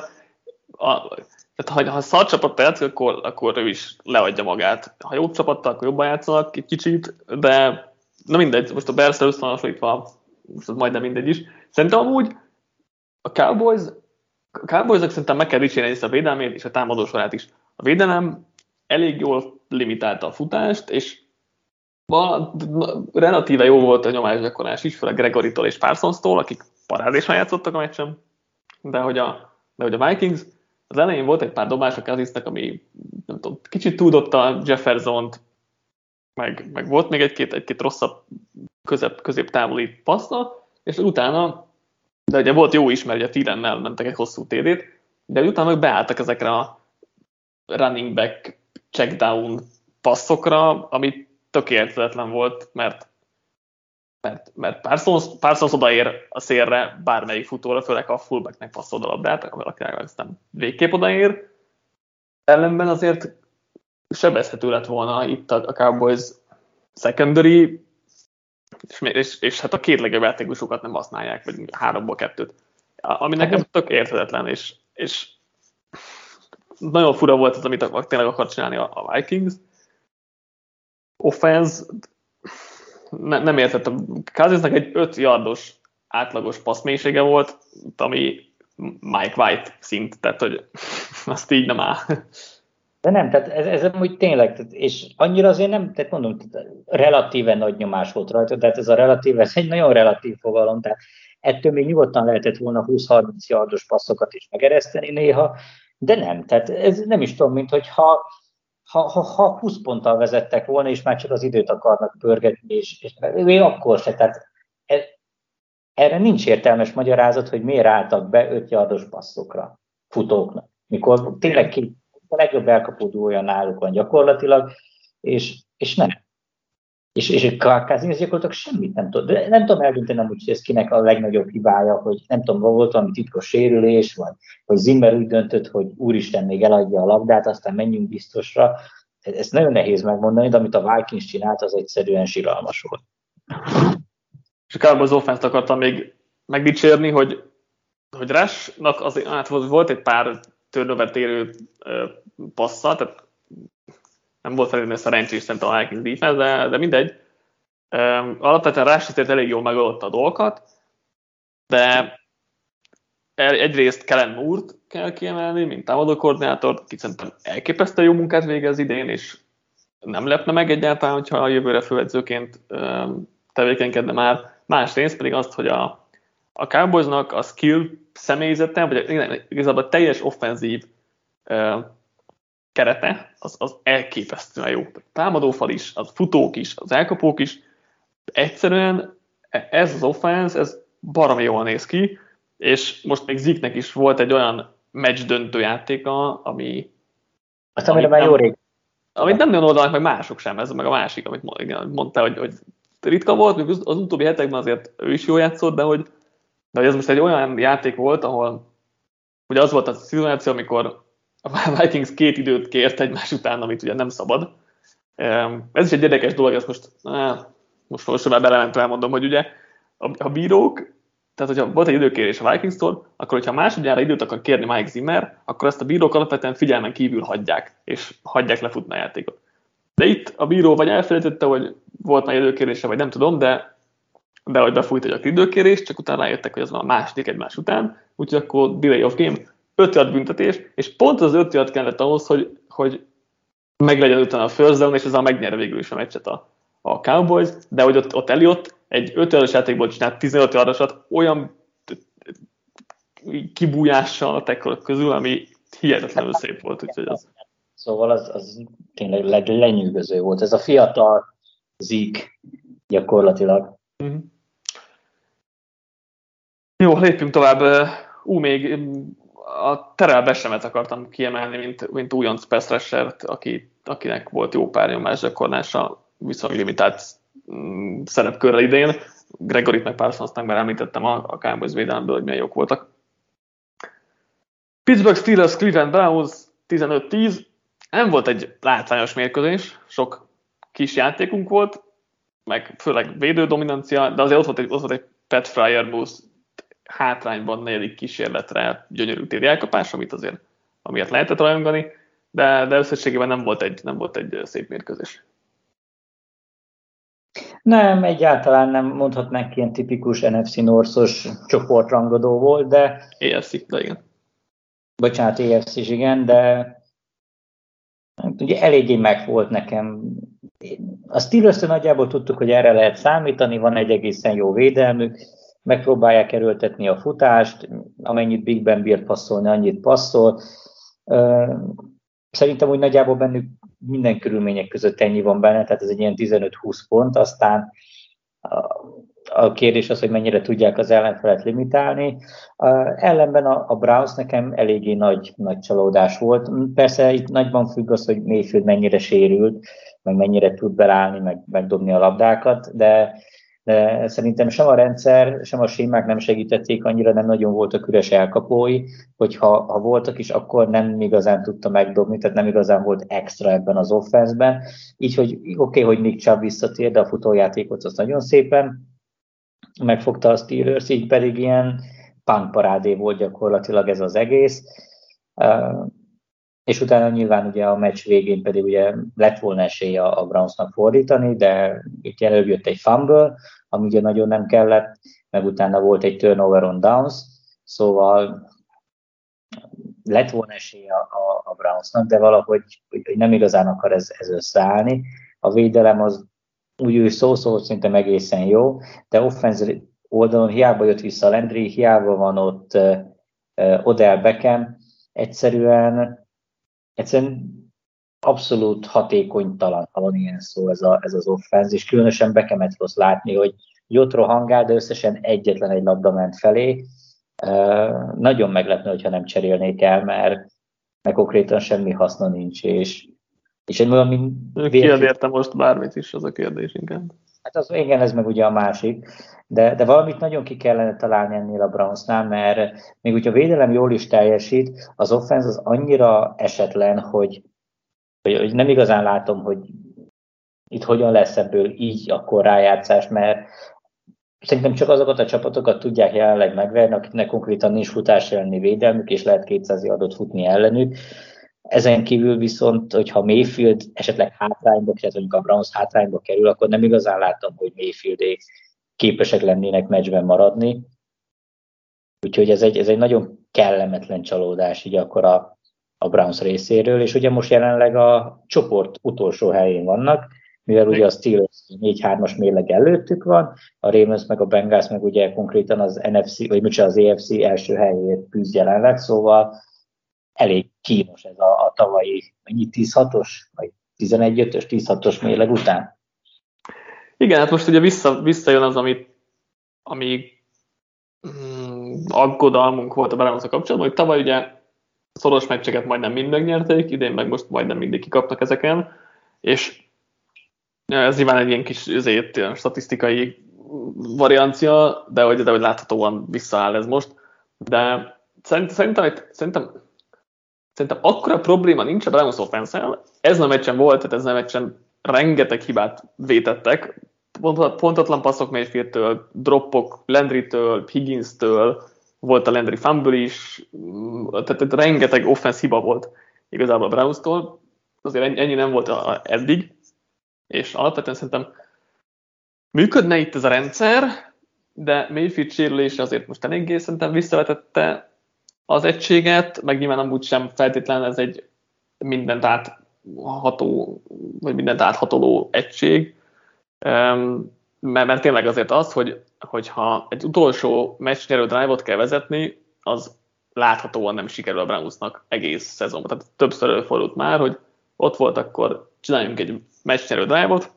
a, tehát ha, ha szar csapattal játszik, akkor, akkor ő is leadja magát. Ha jobb csapattal, akkor jobban játszanak egy kicsit, de na mindegy, most a Bears összehasonlítva, most az majdnem mindegy is. Szerintem amúgy a Cowboys, a cowboys szerintem meg kell dicsérni ezt a védelmét és a támadó sorát is. A védelem elég jól limitálta a futást, és ma, relatíve jó volt a nyomásgyakorlás is, főleg Gregoritól és Parsons-tól, akik parádésan játszottak a meccsem, de hogy a, de hogy a Vikings az elején volt egy pár dobás a Kazisznek, ami nem tudom, kicsit túldotta Jefferson-t, meg, meg volt még egy-két, egy-két rosszabb közép, középtávoli passza, és utána, de ugye volt jó is, mert ugye Tirennel mentek egy hosszú TD-t, de utána meg beálltak ezekre a running back checkdown passzokra, ami tökéletetlen volt, mert mert, mert Parsons, Parsons odaér a szélre bármelyik futóra, főleg a fullbacknek passzol a labdát, akinek aztán végképp odaér. Ellenben azért sebezhető lett volna itt a, a Cowboys secondary, és, és, és hát a két legjobb játékosokat nem használják, vagy háromból kettőt. Ami nekem hát tök érthetetlen, és, és nagyon fura volt az, amit tényleg akart csinálni a, a Vikings. Offense, ne, nem értettem. Cousinsnak egy 5 yardos átlagos passzmélysége volt, ami Mike White szint, tehát hogy azt így nem áll. De nem, tehát ez, ez úgy tényleg, tehát, és annyira azért nem, tehát mondom, tehát relatíve nagy nyomás volt rajta, tehát ez a relatív, ez egy nagyon relatív fogalom, tehát ettől még nyugodtan lehetett volna 20-30 yardos passzokat is megereszteni néha, de nem, tehát ez nem is tudom, mint hogyha ha, ha, ha 20 ponttal vezettek volna, és már csak az időt akarnak pörgetni, és, és még akkor se, tehát e, erre nincs értelmes magyarázat, hogy miért álltak be 5 yardos passzokra futóknak, mikor tényleg ki, a legjobb elkapódója náluk van gyakorlatilag, és, és nem. És, és egy Kazins gyakorlatilag semmit nem tud. De nem tudom eldönteni, hogy ez kinek a legnagyobb hibája, hogy nem tudom, volt valami titkos sérülés, vagy, vagy Zimmer úgy döntött, hogy úristen még eladja a labdát, aztán menjünk biztosra. Ez nagyon nehéz megmondani, de amit a Vikings csinált, az egyszerűen siralmas volt. És a Cowboys offense akartam még megdicsérni, hogy, hogy Rushnak azért hát volt egy pár turnover érő passza, tehát nem volt feltétlenül szerencsés szerintem a Vikings defense, de, de mindegy. Alapvetően Rush azért elég jól megoldotta a dolgokat, de egyrészt Kellen Moore-t kell kiemelni, mint támadó koordinátort, aki szerintem elképesztő jó munkát végez idén, és nem lepne meg egyáltalán, hogyha a jövőre főedzőként tevékenykedne már. Másrészt pedig azt, hogy a, a Cowboysnak a skill személyzete, vagy igazából a teljes offenzív kerete, az, az elképesztően jó. A támadófal is, az futók is, az elkapók is, egyszerűen ez az offense, ez baromi jól néz ki, és most még Ziknek is volt egy olyan meccs döntő játéka, ami... Azt amire már jó rég. Amit nem nagyon oldanak meg mások sem, ez meg a másik, amit mondta, hogy, hogy ritka volt, még az utóbbi hetekben azért ő is jól játszott, de hogy, de hogy ez most egy olyan játék volt, ahol ugye az volt a szituáció, amikor a Vikings két időt kért egymás után, amit ugye nem szabad. Ez is egy érdekes dolog, ezt most, most, most már belementve elmondom, hogy ugye a, bírók, tehát hogyha volt egy időkérés a Vikings-tól, akkor hogyha másodjára időt akar kérni Mike Zimmer, akkor ezt a bírók alapvetően figyelmen kívül hagyják, és hagyják lefutni a játékot. De itt a bíró vagy elfelejtette, hogy volt már időkérése, vagy nem tudom, de, de hogy befújt egy időkérés, csak utána rájöttek, hogy az van a második egymás után, úgyhogy akkor delay of game, 5 yard büntetés, és pont az 5 yard kellett ahhoz, hogy, hogy meglegyen utána a first down, és ezzel megnyer végül is a meccset a, a Cowboys, de hogy ott, ott Eliott egy 5 yardos játékból csinált 15 yardosat olyan kibújással a tekkolok közül, ami hihetetlenül szép volt, úgyhogy az... Szóval az, az tényleg lenyűgöző volt. Ez a fiatal zik gyakorlatilag. Uh-huh. Jó, lépjünk tovább. Ú, még a Terrell Besemet akartam kiemelni, mint, mint újonc pass aki, akinek volt jó pár nyomás gyakorlása, viszonylag limitált mm, szerepkörrel idén. Gregorit meg Parsonsnak már említettem a, a Cowboys védelemből, hogy milyen jók voltak. Pittsburgh Steelers, Cleveland Browns 15-10. Nem volt egy látványos mérkőzés, sok kis játékunk volt, meg főleg védődominancia, de azért ott volt egy, ott volt egy Pat Fryer hátrányban negyedik kísérletre gyönyörű téri elkapás, amit azért amiért lehetett rajongani, de, de összességében nem volt, egy, nem volt egy szép mérkőzés. Nem, egyáltalán nem mondhatnánk ilyen tipikus NFC Norszos csoportrangadó volt, de... EFC, de igen. Bocsánat, EFC is igen, de ugye eléggé meg volt nekem. A steelers nagyjából tudtuk, hogy erre lehet számítani, van egy egészen jó védelmük, megpróbálják erőltetni a futást, amennyit Big Ben bírt passzolni, annyit passzol. Szerintem úgy nagyjából bennük minden körülmények között ennyi van benne, tehát ez egy ilyen 15-20 pont, aztán a kérdés az, hogy mennyire tudják az ellenfelet limitálni. Uh, ellenben a, a Browns nekem eléggé nagy, nagy csalódás volt. Persze itt nagyban függ az, hogy Mayfield mennyire sérült, meg mennyire tud belállni, meg megdobni a labdákat, de, de szerintem sem a rendszer, sem a sémák nem segítették, annyira nem nagyon voltak üres elkapói, hogyha ha voltak is, akkor nem igazán tudta megdobni, tehát nem igazán volt extra ebben az offenszben. Így, hogy oké, okay, hogy Nick Chubb visszatér, de a futójátékot az nagyon szépen megfogta a Steelers, így pedig ilyen pánkparádé volt gyakorlatilag ez az egész. És utána nyilván ugye a meccs végén pedig ugye lett volna esélye a Brownsnak fordítani, de itt előbb jött egy fumble, ami ugye nagyon nem kellett, meg utána volt egy turnover on downs, szóval lett volna esélye a, a, a Brownsnak, de valahogy hogy nem igazán akar ez, ez összeállni. A védelem az úgy, úgy szó-szó szerintem egészen jó, de offense oldalon hiába jött vissza Landry, hiába van ott uh, Odell Beckham, egyszerűen, egyszerűen abszolút hatékonytalan, ha van ilyen szó ez, a, ez az offense, és különösen Beckhamet rossz látni, hogy jót rohangál, de összesen egyetlen egy labda ment felé. Uh, nagyon meglepne, hogyha nem cserélnék el, mert, mert konkrétan semmi haszna nincs, és és egy valami... Kérdérte most bármit is, az a kérdés inkább. Hát az, igen, ez meg ugye a másik. De, de valamit nagyon ki kellene találni ennél a Brownsnál, mert még hogyha a védelem jól is teljesít, az offense az annyira esetlen, hogy, hogy, hogy nem igazán látom, hogy itt hogyan lesz ebből így akkor rájátszás, mert szerintem csak azokat a csapatokat tudják jelenleg megverni, akiknek konkrétan nincs futás elleni védelmük, és lehet 200 adott futni ellenük. Ezen kívül viszont, hogyha Mayfield esetleg hátrányba, illetve mondjuk a Browns hátrányba kerül, akkor nem igazán látom, hogy Mayfieldék képesek lennének meccsben maradni. Úgyhogy ez egy, ez egy nagyon kellemetlen csalódás így akkor a, a Browns részéről, és ugye most jelenleg a csoport utolsó helyén vannak, mivel ugye a Steelers 4-3-as mérleg előttük van, a Ravens meg a Bengals meg ugye konkrétan az NFC, vagy micsoda az AFC első helyét küzd jelenleg, szóval elég kínos ez a, a tavalyi, mennyi 10-6-os, vagy 11-5-ös, 10-6-os mérleg után. Igen, hát most ugye vissza, visszajön az, amit, ami mm, aggodalmunk volt a Browns kapcsolatban, hogy tavaly ugye szoros meccseket majdnem mind megnyerték, idén meg most majdnem mindig kikapnak ezeken, és ez nyilván egy ilyen kis azért, ilyen statisztikai variancia, de hogy, de hogy láthatóan visszaáll ez most. De szerintem, szerintem, szerintem szerintem akkora probléma nincs a Browns offense Ez a meccsen volt, tehát ez a meccsen rengeteg hibát vétettek, pontatlan passzok Mayfieldtől, droppok Landry-től, Higgins-től, volt a Landry fumble is, tehát, tehát rengeteg offense hiba volt igazából a Browns-tól, azért ennyi nem volt eddig, és alapvetően szerintem működne itt ez a rendszer, de Mayfield sérülése azért most eléggé szerintem visszavetette az egységet, meg nyilván amúgy sem feltétlenül ez egy mindent átható, vagy mindent áthatoló egység, mert, mert tényleg azért az, hogy, hogyha egy utolsó meccsnyerő drive-ot kell vezetni, az láthatóan nem sikerül a Brownsnak egész szezonban. Tehát többször előfordult már, hogy ott volt, akkor csináljunk egy meccsnyerő drive-ot,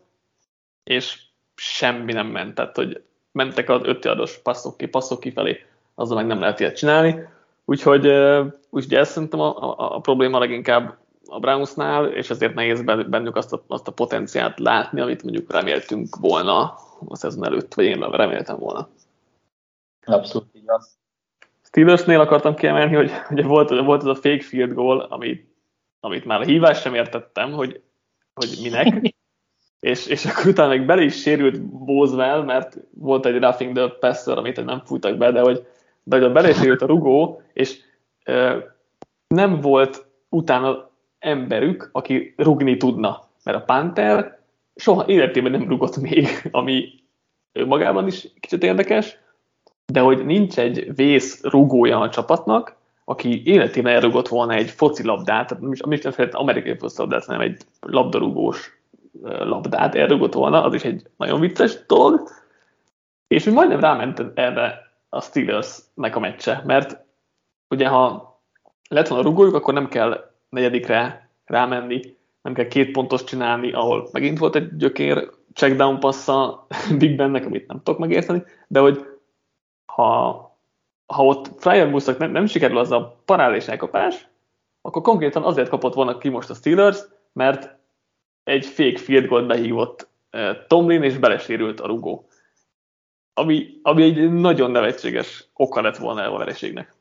és semmi nem ment. Tehát, hogy mentek az öt ados passzok ki, passzok kifelé, azzal meg nem lehet ilyet csinálni. Úgyhogy, úgyhogy ez szerintem a, a, a probléma leginkább a Brownsnál, és ezért nehéz bennük azt a, azt a potenciált látni, amit mondjuk reméltünk volna a szezon előtt, vagy én reméltem volna. Abszolút így az. Steelersnél akartam kiemelni, hogy ugye volt, volt az a fake field goal, amit, amit már a hívás sem értettem, hogy, hogy minek, és, és akkor utána még bele is sérült Boswell, mert volt egy roughing the passer, amit nem fújtak be, de hogy de hogy a belesérült a rugó, és ö, nem volt utána emberük, aki rugni tudna. Mert a Panther soha életében nem rugott még, ami magában is kicsit érdekes, de hogy nincs egy vész rugója a csapatnak, aki életében elrugott volna egy focilabdát, tehát nem is amerikai focilabdát, hanem egy labdarúgós labdát elrugott volna, az is egy nagyon vicces dolog, és mi majdnem ráment erre a Steelersnek a meccse, mert ugye ha lett volna rugójuk, akkor nem kell negyedikre rámenni, nem kell két pontos csinálni, ahol megint volt egy gyökér checkdown passza Big Bennek, amit nem tudok megérteni, de hogy ha, ha ott Fryer Muszak nem, nem sikerül az a parálés elkapás, akkor konkrétan azért kapott volna ki most a Steelers, mert egy fake field goal behívott Tomlin, és belesérült a rugó. Ami, ami egy nagyon nevetséges oka lett volna a vereségnek.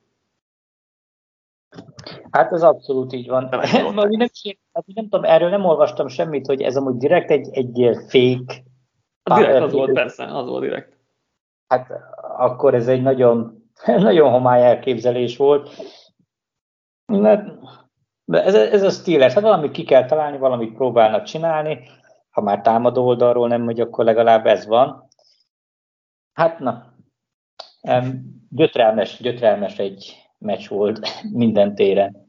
Hát ez abszolút így van. Nem, nem, nem, hát nem tudom, erről nem olvastam semmit, hogy ez amúgy direkt egy, egy fake. A direkt az volt, persze, az volt direkt. Hát akkor ez egy nagyon, nagyon homály elképzelés volt. Mert ez, ez a Steelers, hát valamit ki kell találni, valamit próbálnak csinálni. Ha már támadó oldalról nem megy, akkor legalább ez van. Hát na, gyötrelmes, gyötrelmes egy, meccs volt minden téren.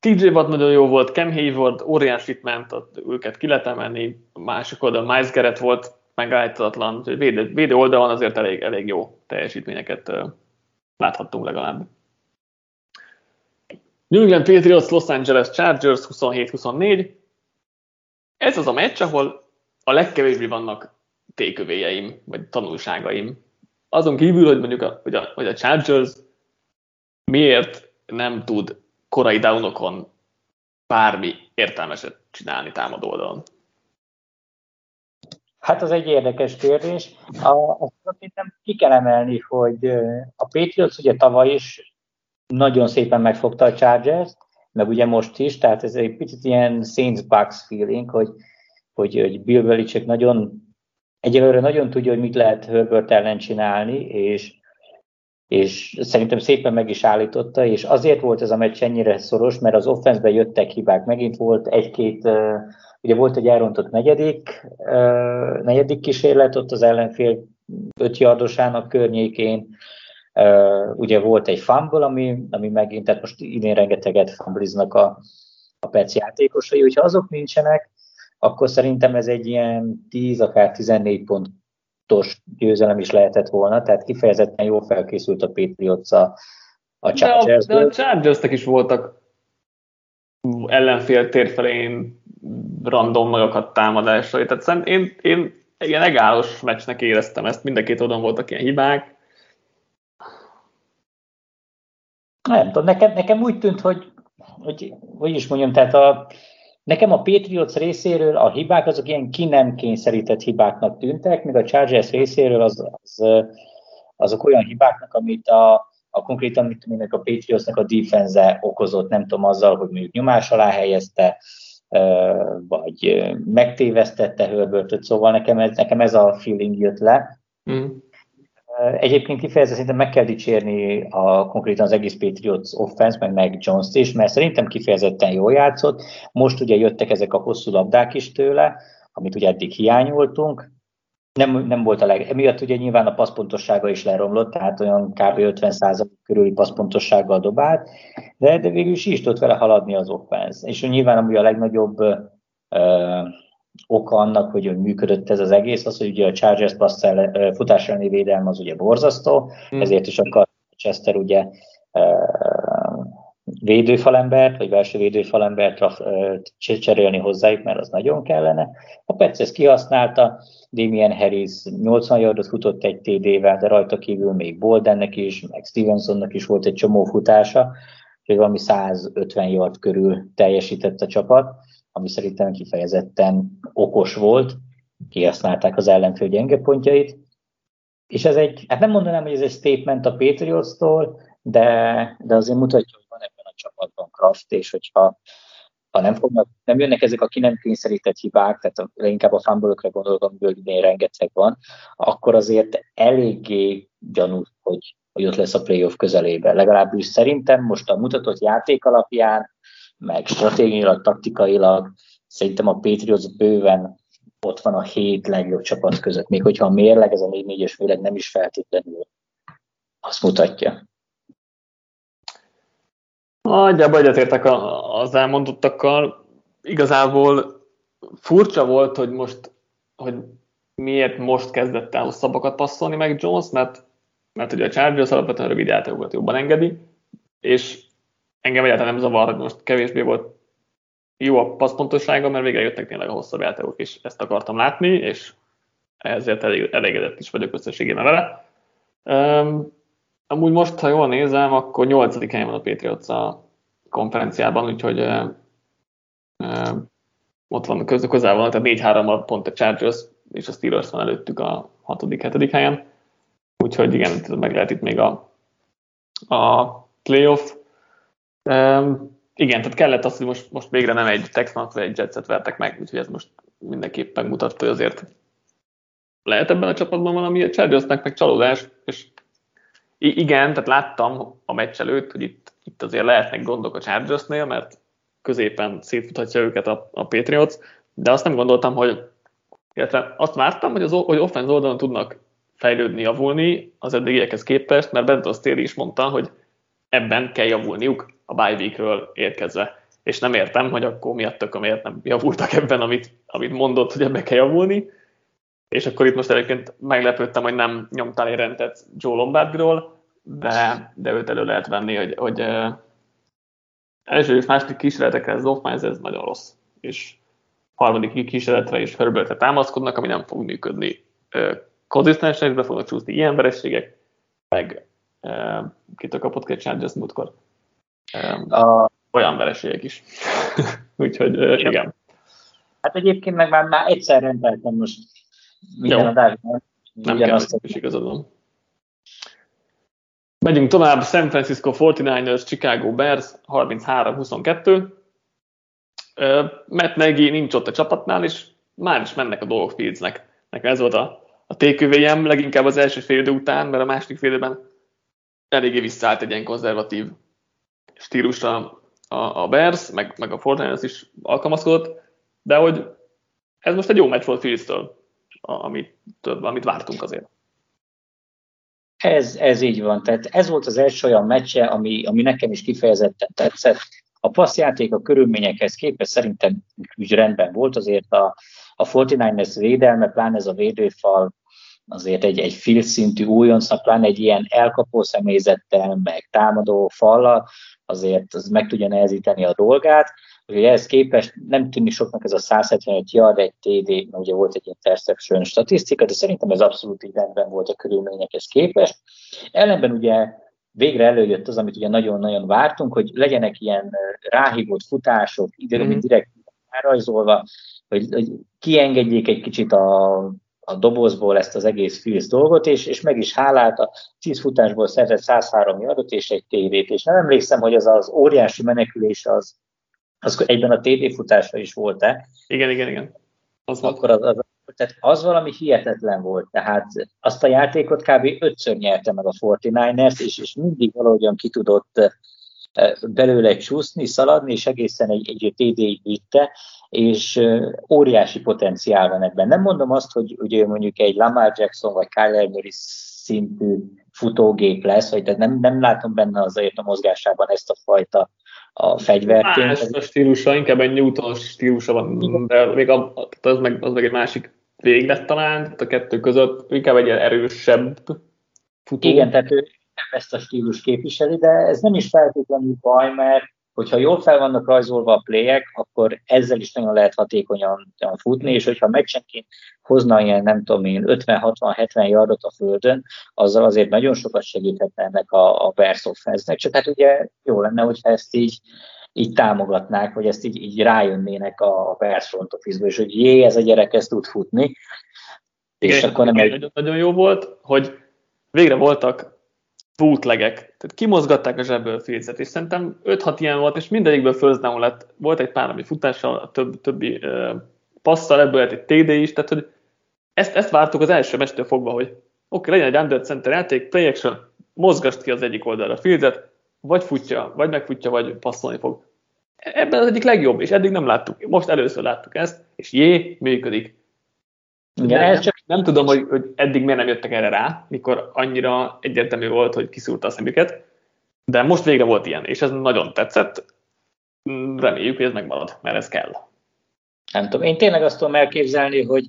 TJ Watt nagyon jó volt, Cam Hayward óriásit ment, őket ki lehet emelni, másik oldal Miles Garrett volt megállítatlan, védő, védő oldalon azért elég, elég jó teljesítményeket láthattunk legalább. New England Patriots, Los Angeles Chargers 27-24. Ez az a meccs, ahol a legkevésbé vannak tékövéjeim, vagy tanulságaim. Azon kívül, hogy mondjuk a, hogy a, hogy a Chargers miért nem tud korai downokon bármi értelmeset csinálni támadó oldalon? Hát az egy érdekes kérdés. A, azt nem ki kell emelni, hogy a Patriots ugye tavaly is nagyon szépen megfogta a Chargers, meg ugye most is, tehát ez egy picit ilyen Saints Bucks feeling, hogy, hogy, hogy Bill Belichick nagyon egyelőre nagyon tudja, hogy mit lehet Herbert ellen csinálni, és és szerintem szépen meg is állította, és azért volt ez a meccs ennyire szoros, mert az offenszbe jöttek hibák. Megint volt egy-két, ugye volt egy elrontott negyedik, negyedik kísérlet ott az ellenfél öt yardosának környékén, ugye volt egy fumble, ami, ami megint, tehát most idén rengeteget fumbliznak a, a perc játékosai, hogyha azok nincsenek, akkor szerintem ez egy ilyen 10, akár 14 pont pontos győzelem is lehetett volna, tehát kifejezetten jól felkészült a Patriots a, a chargers de, a, de a chargers is voltak ellenfél térfelén random nagyokat támadásai. Tehát szerintem én, én ilyen egállos meccsnek éreztem ezt, mind a két oldalon voltak ilyen hibák. Nem tudom, nekem, nekem úgy tűnt, hogy, hogy hogy is mondjam, tehát a, Nekem a Patriots részéről a hibák azok ilyen ki nem kényszerített hibáknak tűntek, míg a Chargers részéről az, az, azok olyan hibáknak, amit a, a konkrétan mit tudom, a Patriotsnak a defense okozott, nem tudom, azzal, hogy mondjuk nyomás alá helyezte, vagy megtévesztette Herbertot, szóval nekem ez, nekem ez a feeling jött le. Mm. Egyébként kifejezve szerintem meg kell dicsérni a, konkrétan az egész Patriots offense, meg meg Jones-t is, mert szerintem kifejezetten jól játszott. Most ugye jöttek ezek a hosszú labdák is tőle, amit ugye eddig hiányoltunk. Nem, nem volt a leg... Emiatt ugye nyilván a passzpontossága is leromlott, tehát olyan kb. 50% körüli passzpontossággal dobált, de, de végül is is tudott vele haladni az offense. És nyilván amúgy a legnagyobb uh, oka annak, hogy működött ez az egész, az, hogy ugye a Chargers passz futás elleni védelme az ugye borzasztó, hmm. ezért is akar Chester ugye védőfalembert, vagy belső védőfalembert cserélni hozzájuk, mert az nagyon kellene. A Petsz ezt kihasználta, Damien Harris 80 yardot futott egy TD-vel, de rajta kívül még Boldennek is, meg Stevensonnak is volt egy csomó futása, hogy valami 150 yard körül teljesített a csapat ami szerintem kifejezetten okos volt, kihasználták az ellenfél gyenge pontjait, és ez egy, hát nem mondanám, hogy ez egy statement a Patriots-tól, de, de azért mutatja, hogy van ebben a csapatban Kraft, és hogyha ha nem, fognak, nem jönnek ezek a ki nem kényszerített hibák, tehát leginkább a fumble gondolok, amiből idén rengeteg van, akkor azért eléggé gyanús, hogy, hogy ott lesz a playoff közelében. Legalábbis szerintem most a mutatott játék alapján meg stratégiailag, taktikailag szerintem a Patriots bőven ott van a hét legjobb csapat között, még hogyha a mérleg, ez a 4-4-es mérleg nem is feltétlenül azt mutatja. Nagyjából egyetértek az elmondottakkal. Igazából furcsa volt, hogy most, hogy miért most kezdett el hosszabbakat passzolni meg Jones, mert, mert ugye a Chargers alapvetően rövid játékokat jobban engedi, és engem egyáltalán nem zavar, hogy most kevésbé volt jó a passzpontossága, mert végre jöttek tényleg a hosszabb játékok is. Ezt akartam látni, és ezért elég, elégedett is vagyok összességében vele. Um, amúgy most, ha jól nézem, akkor 8. helyen van a Patriots a konferenciában, úgyhogy uh, uh, ott van közel, van, tehát 4-3 pont a Chargers és a Steelers van előttük a 6.-7. helyen. Úgyhogy igen, meg lehet itt még a, a playoff. Igen, tehát kellett az, hogy most, most végre nem egy Texans vagy egy Jetset vertek meg, úgyhogy ez most mindenképpen mutatta, hogy azért lehet ebben a csapatban valami. A Chargersnek meg csalódás, és igen, tehát láttam a meccs előtt, hogy itt, itt azért lehetnek gondok a Chargersnél, mert középen szétfuthatja őket a, a Patriots, de azt nem gondoltam, hogy illetve azt vártam, hogy, az, hogy offense oldalon tudnak fejlődni, javulni az eddigiekhez képest, mert Benton Staley is mondta, hogy ebben kell javulniuk a bye weekről érkezve. És nem értem, hogy akkor miatt miért nem javultak ebben, amit, amit mondott, hogy ebbe kell javulni. És akkor itt most egyébként meglepődtem, hogy nem nyomtál egy rendet Joe Lombardról, de, de őt elő lehet venni, hogy, hogy uh, első és második kísérletekre az offense ez nagyon rossz. És harmadik kísérletre és Herbertre támaszkodnak, ami nem fog működni. Uh, konzisztensen is be fognak csúszni ilyen verességek, meg uh, kitől kapott két Chargers múltkor. A... Olyan vereségek is. Úgyhogy uh, igen. Hát egyébként meg már, már egyszer rendeltem most minden adásban. Nem kell, azt is igazad van. Megyünk tovább, San Francisco 49ers, Chicago Bears, 33-22. Uh, Matt Nagy nincs ott a csapatnál, és már is mennek a dolgok Fieldsnek. Nekem ez volt a, a TQVM leginkább az első fél idő után, mert a második fél időben eléggé visszaállt egy ilyen konzervatív stílusra a, a Bears, meg, meg a Fortnite is alkalmazkodott, de hogy ez most egy jó meccs volt Fields-től, amit, amit vártunk azért. Ez, ez így van. Tehát ez volt az első olyan meccse, ami, ami nekem is kifejezetten tetszett. A passzjáték a körülményekhez képest szerintem úgy rendben volt, azért a, a 49ers védelme, pláne ez a védőfal azért egy, egy field szintű újoncnak, pláne egy ilyen elkapó személyzettel, meg támadó fallal, azért az meg tudja nehezíteni a dolgát. Úgyhogy ehhez képest nem tűnik soknak ez a 175 yard, egy TD, mert ugye volt egy interception statisztika, de szerintem ez abszolút így rendben volt a körülményekhez képest. Ellenben ugye végre előjött az, amit ugye nagyon-nagyon vártunk, hogy legyenek ilyen ráhívott futások, időben mm-hmm. direkt elrajzolva, hogy, hogy kiengedjék egy kicsit a a dobozból ezt az egész Fields dolgot, és, és meg is hálált, a 10 futásból szerzett 103 yardot és egy TD-t, és nem emlékszem, hogy az az óriási menekülés az, az egyben a TD futása is volt-e. Igen, igen, igen. Az Akkor az, az, tehát az valami hihetetlen volt, tehát azt a játékot kb. ötször nyerte meg a 49ers, és, és mindig valahogyan ki tudott belőle csúszni, szaladni, és egészen egy, egy TD-ig vitte, és óriási potenciál van ebben. Nem mondom azt, hogy ugye mondjuk egy Lamar Jackson vagy Kyler Murray szintű futógép lesz, vagy tehát nem, nem látom benne azért a mozgásában ezt a fajta a fegyverként. Más a stílusa, inkább egy Newton stílusa van, de még a, az, meg, az meg egy másik véglet talán, a kettő között inkább egy erősebb futó. Igen, tehát ő ezt a stílus képviseli, de ez nem is feltétlenül baj, mert hogyha jól fel vannak rajzolva a playek, akkor ezzel is nagyon lehet hatékonyan futni, és hogyha meccsenként hozna ilyen, nem tudom én, 50-60-70 yardot a földön, azzal azért nagyon sokat segíthetne ennek a, a offense csak hát ugye jó lenne, hogyha ezt így így támogatnák, vagy ezt így, így rájönnének a Bears front office és hogy jé, ez a gyerek ezt tud futni. És Igen, akkor nem nagyon, nagyon jó volt, hogy végre voltak bootlegek, tehát kimozgatták a zsebből Fields-et, és szerintem 5-6 ilyen volt, és mindegyikből first down lett. Volt egy pár, ami futással, több, többi uh, passzal, ebből lett egy TD is, tehát hogy ezt, ezt vártuk az első mestől fogva, hogy oké, okay, legyen egy under center játék, play action, mozgast ki az egyik oldalra Fields-et, vagy futja, vagy megfutja, vagy passzolni fog. Ebben az egyik legjobb, és eddig nem láttuk. Most először láttuk ezt, és jé, működik. Igen, nem, csak... nem tudom, hogy, hogy eddig miért nem jöttek erre rá, mikor annyira egyértelmű volt, hogy kiszúrta a szemüket, de most végre volt ilyen, és ez nagyon tetszett. Reméljük, hogy ez megmarad, mert ez kell. Nem tudom, én tényleg azt tudom elképzelni, hogy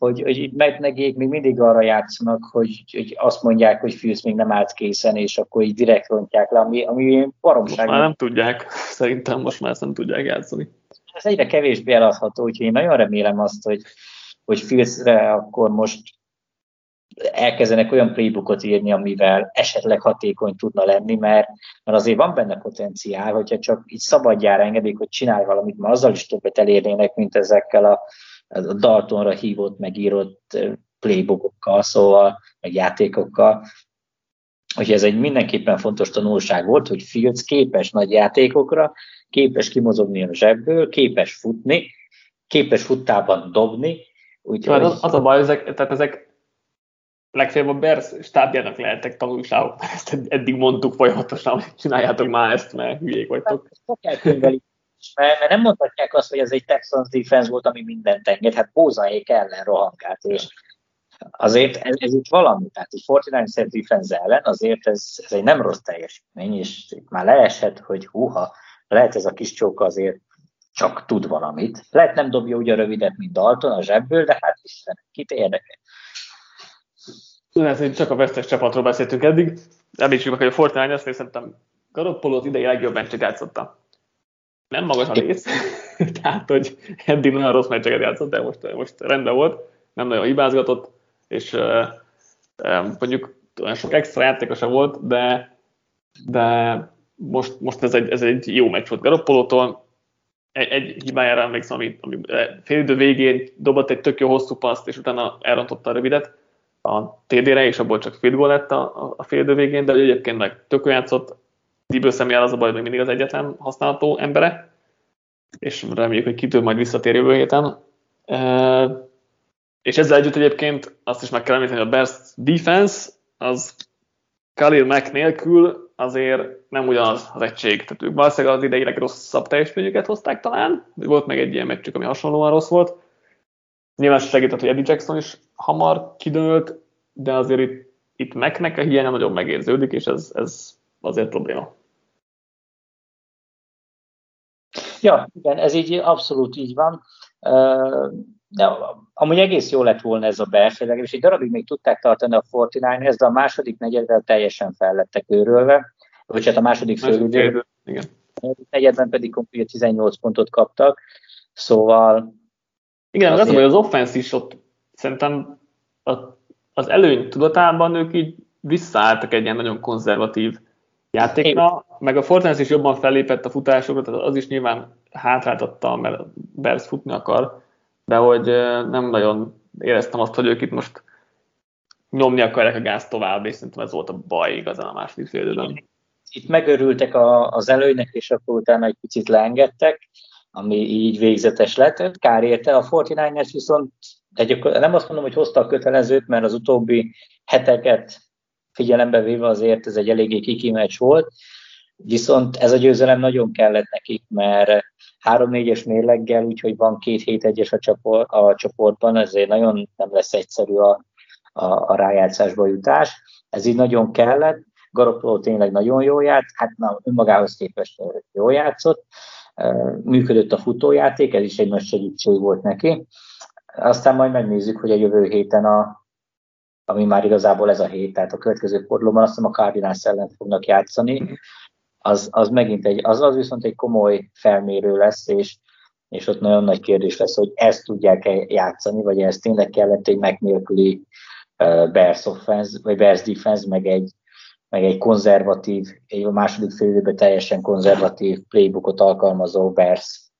hogy, hogy itt megnegék még mindig arra játszanak, hogy, hogy azt mondják, hogy Fűsz még nem állt készen, és akkor így direkt rontják le, ami, ami baromság. Most már nem tudják, szerintem most már ezt nem tudják játszani. Ez egyre kevésbé eladható, úgyhogy én nagyon remélem azt, hogy, hogy Fűszre akkor most elkezdenek olyan playbookot írni, amivel esetleg hatékony tudna lenni, mert, mert azért van benne potenciál, hogyha csak így szabadjára engedik, hogy csinálj valamit, mert azzal is többet elérnének, mint ezekkel a, a Daltonra hívott, megírott playbookokkal, szóval, meg játékokkal. Hogy ez egy mindenképpen fontos tanulság volt, hogy Fields képes nagy játékokra, képes kimozogni a zsebből, képes futni, képes futtában dobni. Úgyhogy... Az, az a baj, ezek, tehát ezek legfeljebb a Bears stábjának lehetek tanulságok, mert ezt eddig mondtuk folyamatosan, hogy csináljátok már ezt, mert hülyék vagytok. Hát, mert, nem mondhatják azt, hogy ez egy Texans defense volt, ami mindent enged, hát Bózaék ellen rohangált, és azért ez, ez itt valami, tehát egy 49 defense ellen azért ez, ez egy nem rossz teljesítmény, és itt már leesett, hogy húha, lehet ez a kis csók azért csak tud valamit. Lehet nem dobja úgy a rövidet, mint Dalton a zsebből, de hát Isten, kit érdekel. Lehet, csak a vesztes csapatról beszéltünk eddig. Említsük meg, hogy a Fortnite azt szerintem Garoppolo az idei legjobb meccset játszotta. Nem magas a rész, tehát hogy eddig nagyon rossz meccseket játszott, de most, most rendben volt, nem nagyon hibázgatott, és mondjuk olyan sok extra játékosa volt, de, de most, most ez, egy, ez egy jó meccs volt Garoppolótól. Egy, egy hibájára emlékszem, ami, ami félidő végén dobott egy tök jó hosszú paszt, és utána elrontotta a rövidet. A TD-re, és abból csak field goal lett a, a fél végén, de egyébként meg tök játszott, Diből személyel az a baj, hogy mindig az egyetlen használható embere, és reméljük, hogy kitől majd visszatér jövő héten. E, és ezzel együtt egyébként azt is meg kell említeni, hogy a best defense az Khalil Mack nélkül azért nem ugyanaz az egység. Tehát ők valószínűleg az idei legrosszabb teljesítményüket hozták talán, volt meg egy ilyen meccsük, ami hasonlóan rossz volt. Nyilván segített, hogy Eddie Jackson is hamar kidőlt, de azért itt, itt Macnek a hiánya nagyon megérződik, és ez, ez azért probléma. Ja, igen, ez így abszolút így van. De amúgy egész jó lett volna ez a belső, legalábbis egy darabig még tudták tartani a 49 de a második negyedben teljesen fellettek őrölve, vagy hát a második. A negyedben pedig konkrétan 18 pontot kaptak, szóval... Igen, azért... az, hogy az offense is ott szerintem az előny tudatában ők így visszaálltak egy ilyen nagyon konzervatív játékra, meg a Fortnite is jobban fellépett a futásokra, tehát az is nyilván hátráltatta, mert Bears futni akar, de hogy nem nagyon éreztem azt, hogy ők itt most nyomni akarják a gáz tovább, és szerintem ez volt a baj igazán a második félidőben. Itt megörültek az előnynek, és akkor utána egy picit leengedtek, ami így végzetes lett. Kár érte, a 49ers viszont de nem azt mondom, hogy hozta a kötelezőt, mert az utóbbi heteket figyelembe véve azért ez egy eléggé kiki meccs volt, viszont ez a győzelem nagyon kellett nekik, mert 3-4-es mérleggel, úgyhogy van két hét egyes a, csoport, a csoportban, ezért nagyon nem lesz egyszerű a, a, a rájátszásba jutás. Ez így nagyon kellett. Garoppolo tényleg nagyon jó járt, hát na, önmagához képest jól játszott. Működött a futójáték, ez is egy nagy segítség volt neki. Aztán majd megnézzük, hogy a jövő héten a, ami már igazából ez a hét, tehát a következő fordulóban azt hiszem a Cardinals ellen fognak játszani, az, az megint egy, az, az viszont egy komoly felmérő lesz, és, és ott nagyon nagy kérdés lesz, hogy ezt tudják-e játszani, vagy ez tényleg kellett egy megnélküli uh, Bears offense, vagy Bears defense, meg egy, meg egy konzervatív, egy a második fél teljesen konzervatív playbookot alkalmazó Bears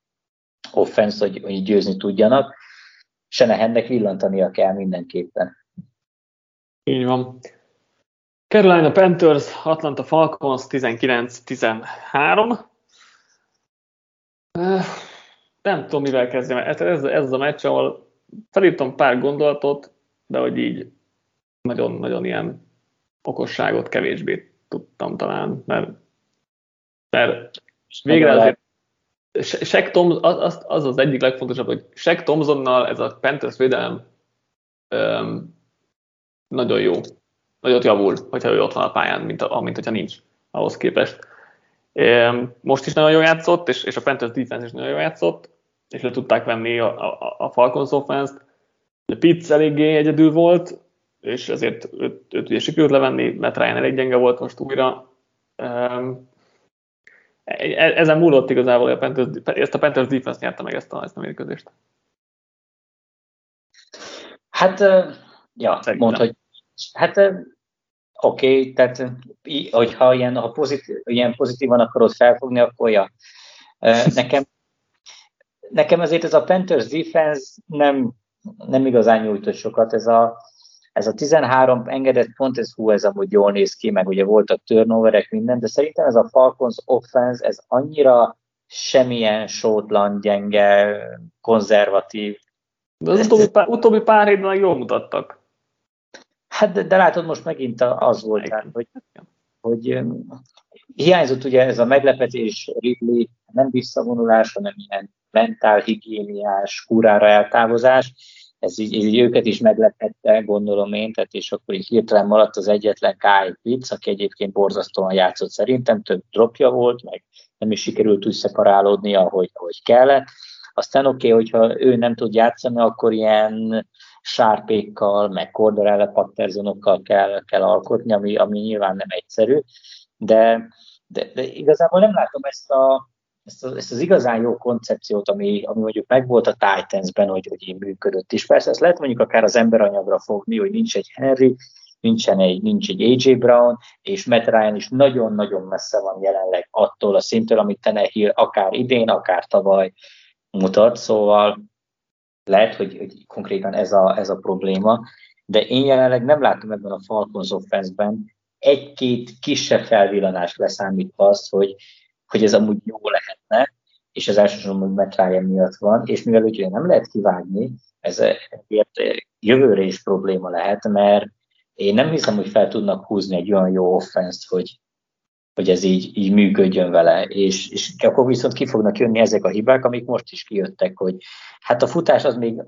offense, hogy, hogy győzni tudjanak. Senehennek villantania kell mindenképpen. Így van. Carolina Panthers, Atlanta Falcons 19-13. Nem tudom, mivel kezdjem. Ez, ez, ez a meccs, ahol felírtam pár gondolatot, de hogy így nagyon-nagyon ilyen okosságot kevésbé tudtam talán, mert, mert végre azért Shaq Tom, az, az az egyik legfontosabb, hogy Shaq Thompsonnal ez a Panthers védelem um, nagyon jó. Nagyot javul, hogyha ő ott van a pályán, mint, a, mint hogyha nincs ahhoz képest. Most is nagyon jól játszott, és, és a Panthers defense is nagyon jól játszott, és le tudták venni a, a, a Falcons offense-t. A Pitts eléggé egyedül volt, és ezért őt, őt ugye sikerült levenni, mert Ryan elég gyenge volt most újra. E, ezen múlott igazából, a Panthers, ezt a Panthers defense nyerte meg ezt a, ezt a mérkőzést. Hát, ja, mondd, hogy hát oké, okay, tehát hogyha ilyen, ha pozitív, ilyen pozitívan akarod felfogni, akkor ja. Nekem, nekem ezért ez a Panthers defense nem, nem igazán nyújtott sokat. Ez a, ez a 13 engedett pont, ez hú, ez amúgy jól néz ki, meg ugye voltak turnoverek, minden, de szerintem ez a Falcons offense, ez annyira semmilyen sótlan, gyenge, konzervatív. De az utóbbi pár, utóbbi pár évben jól mutattak. Hát, de, de látod, most megint az volt, rá, hogy, hogy hiányzott ugye ez a meglepetés Ridley, nem visszavonulás, hanem ilyen mentál, higiéniás, kurára eltávozás, ez így, így őket is meglepette, gondolom én, tehát és akkor így hirtelen maradt az egyetlen Kyle Pitts, aki egyébként borzasztóan játszott szerintem, több dropja volt, meg nem is sikerült úgy szeparálódni, ahogy, ahogy kellett. Aztán oké, okay, hogyha ő nem tud játszani, akkor ilyen sárpékkal, meg Corderella patterzonokkal kell, kell alkotni, ami, ami nyilván nem egyszerű, de, de, de igazából nem látom ezt a, ezt, az, ezt az igazán jó koncepciót, ami, ami mondjuk megvolt a Titans-ben, hogy, hogy így működött is. Persze ezt lehet mondjuk akár az emberanyagra fogni, hogy nincs egy Henry, nincsen egy, nincs egy AJ Brown, és Matt Ryan is nagyon-nagyon messze van jelenleg attól a szintől, amit Tenehill akár idén, akár tavaly mutat, szóval lehet, hogy, hogy konkrétan ez a, ez a probléma, de én jelenleg nem látom ebben a Falcons offense-ben egy-két kisebb felvillanás leszámítva azt, hogy, hogy ez amúgy jó lehetne, és ez elsősorban Matt Ryan miatt van, és mivel ugye nem lehet kivágni, ez ezért jövőre is probléma lehet, mert én nem hiszem, hogy fel tudnak húzni egy olyan jó offense hogy, hogy ez így, így működjön vele, és, és akkor viszont ki fognak jönni ezek a hibák, amik most is kijöttek, hogy hát a futás az még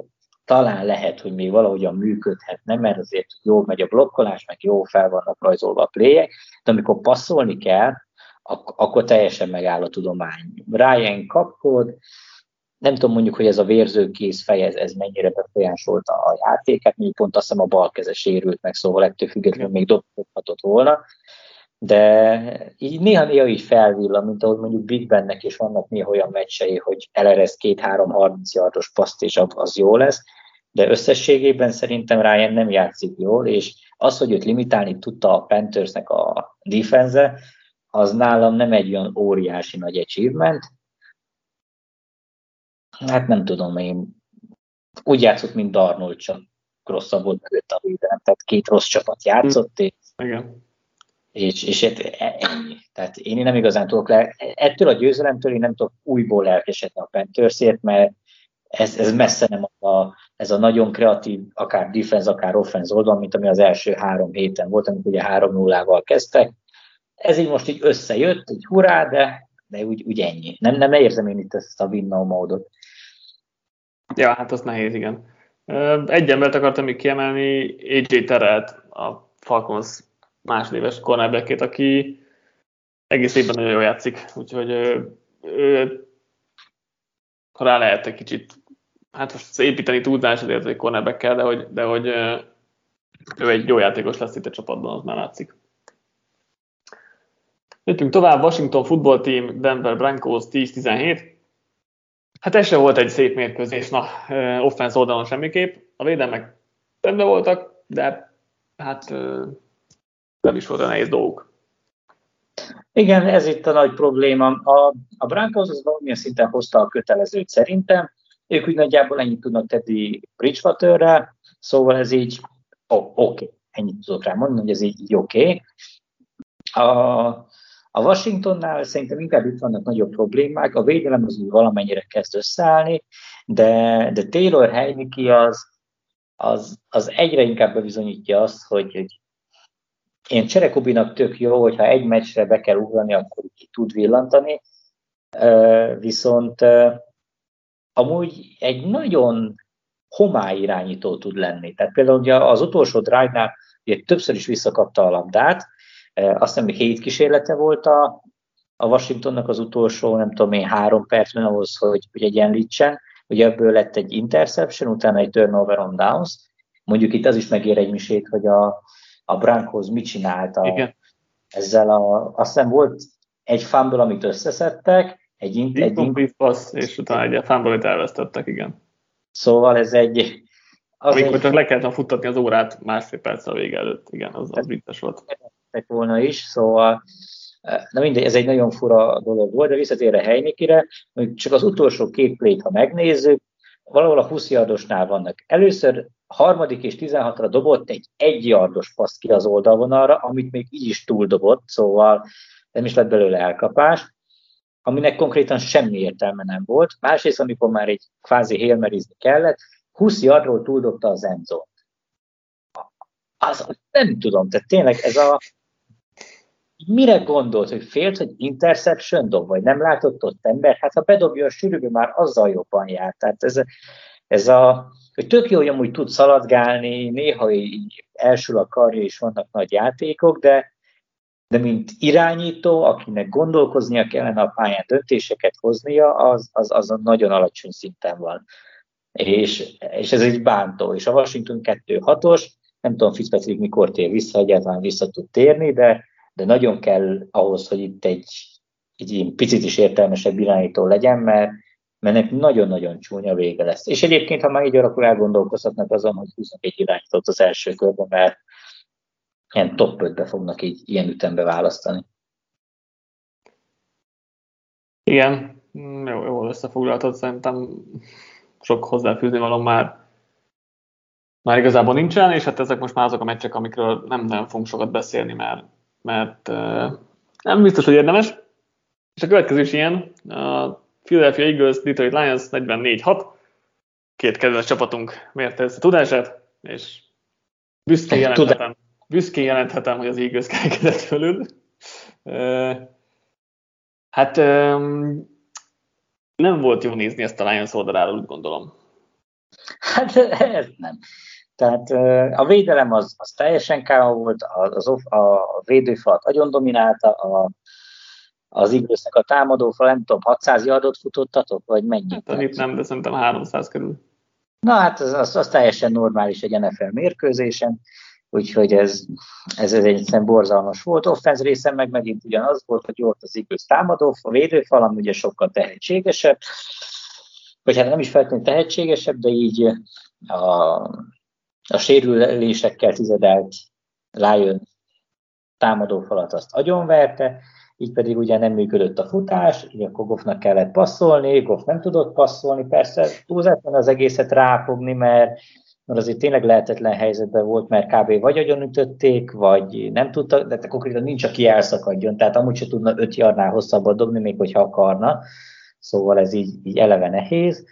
talán lehet, hogy még valahogyan működhetne, mert azért jó megy a blokkolás, meg jó fel vannak rajzolva a pléjek, de amikor passzolni kell, ak- akkor teljesen megáll a tudomány. Ryan kapkod, nem tudom mondjuk, hogy ez a vérzőkész fej, ez, ez mennyire befolyásolta a játéket, mi pont azt hiszem a bal keze sérült meg, szóval ettől függetlenül még dobhatott volna, de így néha-néha így felvillan, mint ahogy mondjuk Big Bennek is vannak néha olyan meccsei, hogy elerez két-három 30 yardos paszt, és az jó lesz, de összességében szerintem Ryan nem játszik jól, és az, hogy őt limitálni tudta a Panthersnek a defense az nálam nem egy olyan óriási nagy achievement. Hát nem tudom, én úgy játszott, mint Darnold, csak rosszabb volt mögött a védelem, tehát két rossz csapat játszott, és, Igen. És, és e- ennyi. Tehát én nem igazán tudok le, ettől a győzelemtől én nem tudok újból lelkesedni a Panthersért, mert ez, ez messze nem a, ez a nagyon kreatív, akár defense, akár offense oldal, mint ami az első három héten volt, amikor ugye három nullával kezdtek, ez így most így összejött, hogy hurrá, de, de úgy, úgy ennyi. Nem, nem érzem én itt ezt a win módot. Ja, hát az nehéz, igen. Egy embert akartam még kiemelni, AJ Terelt, a Falcons másodéves cornerbackét, aki egész évben nagyon jól játszik, úgyhogy ő, ha rá lehet egy kicsit, hát most építeni tudnás azért egy cornerback de hogy, de hogy ő egy jó játékos lesz itt a csapatban, az már látszik. Jöttünk tovább, Washington Football Team, Denver Broncos 10-17. Hát ez sem volt egy szép mérkőzés, na, offense oldalon semmiképp. A védelmek rendben voltak, de hát nem is volt a nehéz dolguk. Igen, ez itt a nagy probléma. A, a Broncos az valamilyen szinten hozta a kötelezőt szerintem. Ők úgy nagyjából ennyit tudnak tenni Bridgewaterre, szóval ez így oh, oké, okay. ennyit tudok rá mondani, hogy ez így, így oké. Okay. A, a Washingtonnál szerintem inkább itt vannak nagyobb problémák, a védelem az úgy valamennyire kezd összeállni, de, de Taylor Heineke az, az, az egyre inkább bebizonyítja azt, hogy, hogy én Cserekobinak tök jó, hogyha egy meccsre be kell ugrani, akkor ki tud villantani, viszont amúgy egy nagyon homály irányító tud lenni. Tehát például ugye az utolsó drive-nál ugye többször is visszakapta a labdát, azt hiszem, hogy hét kísérlete volt a, a Washingtonnak az utolsó, nem tudom én, három percben ahhoz, hogy, hogy egyenlítsen. ugye ebből lett egy interception, utána egy turnover on downs. Mondjuk itt az is megér egy misét, hogy a, a Broncos mit csinált a, Igen. ezzel a, azt hiszem volt egy fumble, amit összeszedtek, egy, egy, egy, egy passz, és utána egy fumble-et elvesztettek, igen. Szóval ez egy... Az Amikor egy, csak le kellett futtatni az órát másfél perc a vége előtt, igen, az, az vicces volt. volna is, szóval Na mindegy, ez egy nagyon fura dolog volt, de visszatérve Heinikire, hogy csak az utolsó két plét, ha megnézzük, valahol a 20 yardosnál vannak. Először harmadik és 16-ra dobott egy egy yardos paszt ki az oldalvonalra, amit még így is túldobott, szóval nem is lett belőle elkapás, aminek konkrétan semmi értelme nem volt. Másrészt, amikor már egy kvázi hélmerizni kellett, 20 yardról túldobta az enzót. Az, nem tudom, tehát tényleg ez a mire gondolt, hogy félt, hogy interception dob, vagy nem látott ott ember? Hát ha bedobja a sűrűbe, már azzal jobban jár. Tehát ez, ez a, hogy tök jó, hogy amúgy tud szaladgálni, néha így elsül a karja, és vannak nagy játékok, de, de mint irányító, akinek gondolkoznia kellene a pályán döntéseket hoznia, az, az, az nagyon alacsony szinten van. És, és ez egy bántó. És a Washington 2-6-os, nem tudom, Fitzpatrick mikor tér vissza, egyáltalán vissza tud térni, de de nagyon kell ahhoz, hogy itt egy, egy picit is értelmesebb irányító legyen, mert mert nagyon-nagyon csúnya vége lesz. És egyébként, ha már így akkor elgondolkozhatnak azon, hogy 21 irányítót az első körben, mert ilyen top 5-be fognak így ilyen ütembe választani. Igen, jó, jól összefoglaltad, szerintem sok hozzáfűzni való már már igazából nincsen, és hát ezek most már azok a meccsek, amikről nem nagyon fogunk sokat beszélni, mert mert nem biztos, hogy érdemes. És a következő is ilyen, a Philadelphia Eagles, Detroit Lions 44-6, két kedves csapatunk mérte ezt a tudását, és büszkén jelenthetem, büszkén jelenthetem, hogy az Eagles kerekedett fölül. Hát nem volt jó nézni ezt a Lions oldaláról, úgy gondolom. Hát ez nem. Tehát a védelem az, az teljesen káva volt, az, a védőfalat nagyon dominálta, a, az igősznek a támadófal, nem tudom, 600 yardot futottatok, vagy mennyit? Hát, itt nem, de szerintem 300 körül. Na hát az, az, az teljesen normális egy NFL mérkőzésen, úgyhogy ez, ez, ez egyszerűen borzalmas volt. Offenz részen meg megint ugyanaz volt, hogy volt az igaz támadó, a védőfal, ami ugye sokkal tehetségesebb, vagy hát nem is feltétlenül tehetségesebb, de így a, a sérülésekkel tizedelt Lion támadófalat azt agyonverte, így pedig ugye nem működött a futás, így akkor Goffnak kellett passzolni, Goff nem tudott passzolni, persze túlzatlan az egészet ráfogni, mert, mert azért tényleg lehetetlen helyzetben volt, mert kb. vagy agyonütötték, vagy nem tudta, de konkrétan nincs, aki elszakadjon, tehát amúgy se tudna öt jarnál hosszabbat dobni, még hogyha akarna, szóval ez így, így eleve nehéz.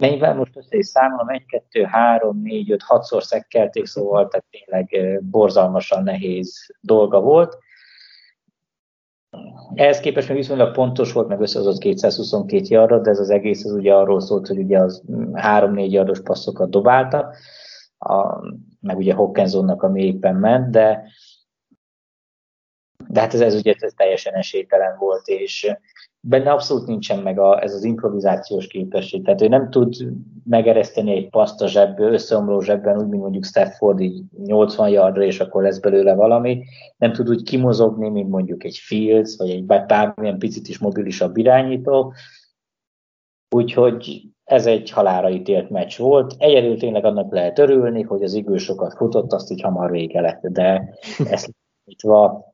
Mennyivel most össze is számolom, 1, 2, 3, 4, 5, 6-szor szekkelték, szóval tehát tényleg borzalmasan nehéz dolga volt. Ehhez képest még viszonylag pontos volt, meg összehozott 222 yardot, de ez az egész az ugye arról szólt, hogy ugye az 3-4 yardos passzokat dobálta, a, meg ugye Hawkinsonnak, ami éppen ment, de de hát ez, ez ugye ez teljesen esélytelen volt, és benne abszolút nincsen meg a, ez az improvizációs képesség. Tehát ő nem tud megereszteni egy paszt a zsebből, összeomló zsebben, úgy, mint mondjuk Stafford így 80 yardra, és akkor lesz belőle valami. Nem tud úgy kimozogni, mint mondjuk egy Fields, vagy egy bármilyen picit is mobilisabb irányító. Úgyhogy ez egy halára ítélt meccs volt. Egyedül tényleg annak lehet örülni, hogy az igő sokat futott, azt így hamar vége lett, de ezt nem,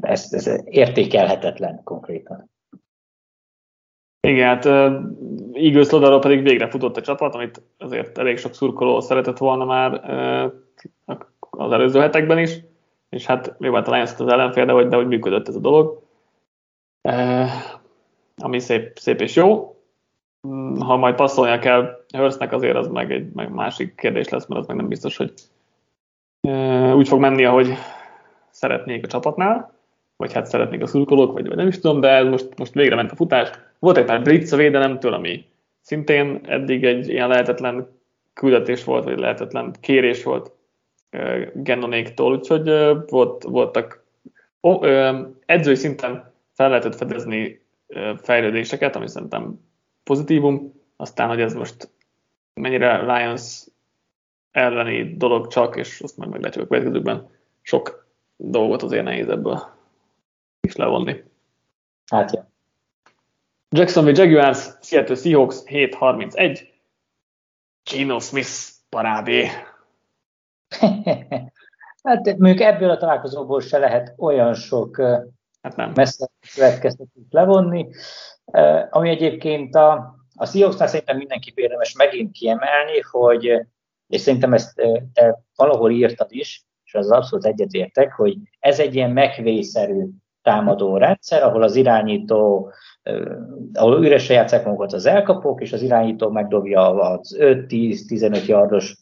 ez, ez értékelhetetlen konkrétan. Igen, hát Eagles oldalról pedig végre futott a csapat, amit azért elég sok szurkoló szeretett volna már az előző hetekben is, és hát jó volt a Lions az ellenfél, de hogy, de hogy működött ez a dolog. Ami szép, szép és jó. Ha majd passzolnia kell Hörsznek, azért az meg egy meg másik kérdés lesz, mert az meg nem biztos, hogy úgy fog menni, ahogy szeretnék a csapatnál, vagy hát szeretnék a szurkolók, vagy, vagy nem is tudom, de most, most végre ment a futás. Volt egy pár blitz a védelemtől, ami szintén eddig egy ilyen lehetetlen küldetés volt, vagy lehetetlen kérés volt uh, Gennonéktól, úgyhogy uh, volt, voltak oh, uh, edzői szinten fel lehetett fedezni fejlődéseket, ami szerintem pozitívum, aztán, hogy ez most mennyire Lions elleni dolog csak, és azt majd meglátjuk a következőkben, sok dolgot azért nehéz ebből is levonni. Hát, ja. Jacksonville Jaguars, Seattle Seahawks 7-31, Gino Smith parádé. hát mondjuk ebből a találkozóból se lehet olyan sok hát nem. messze következtetést levonni, ami egyébként a, a Seahawksnál szerintem mindenki érdemes megint kiemelni, hogy, és szerintem ezt te valahol írtad is, és az abszolút egyetértek, hogy ez egy ilyen megvészerű támadó rendszer, ahol az irányító, ahol üresen játszák magukat az elkapók, és az irányító megdobja az 5-10-15 yardos,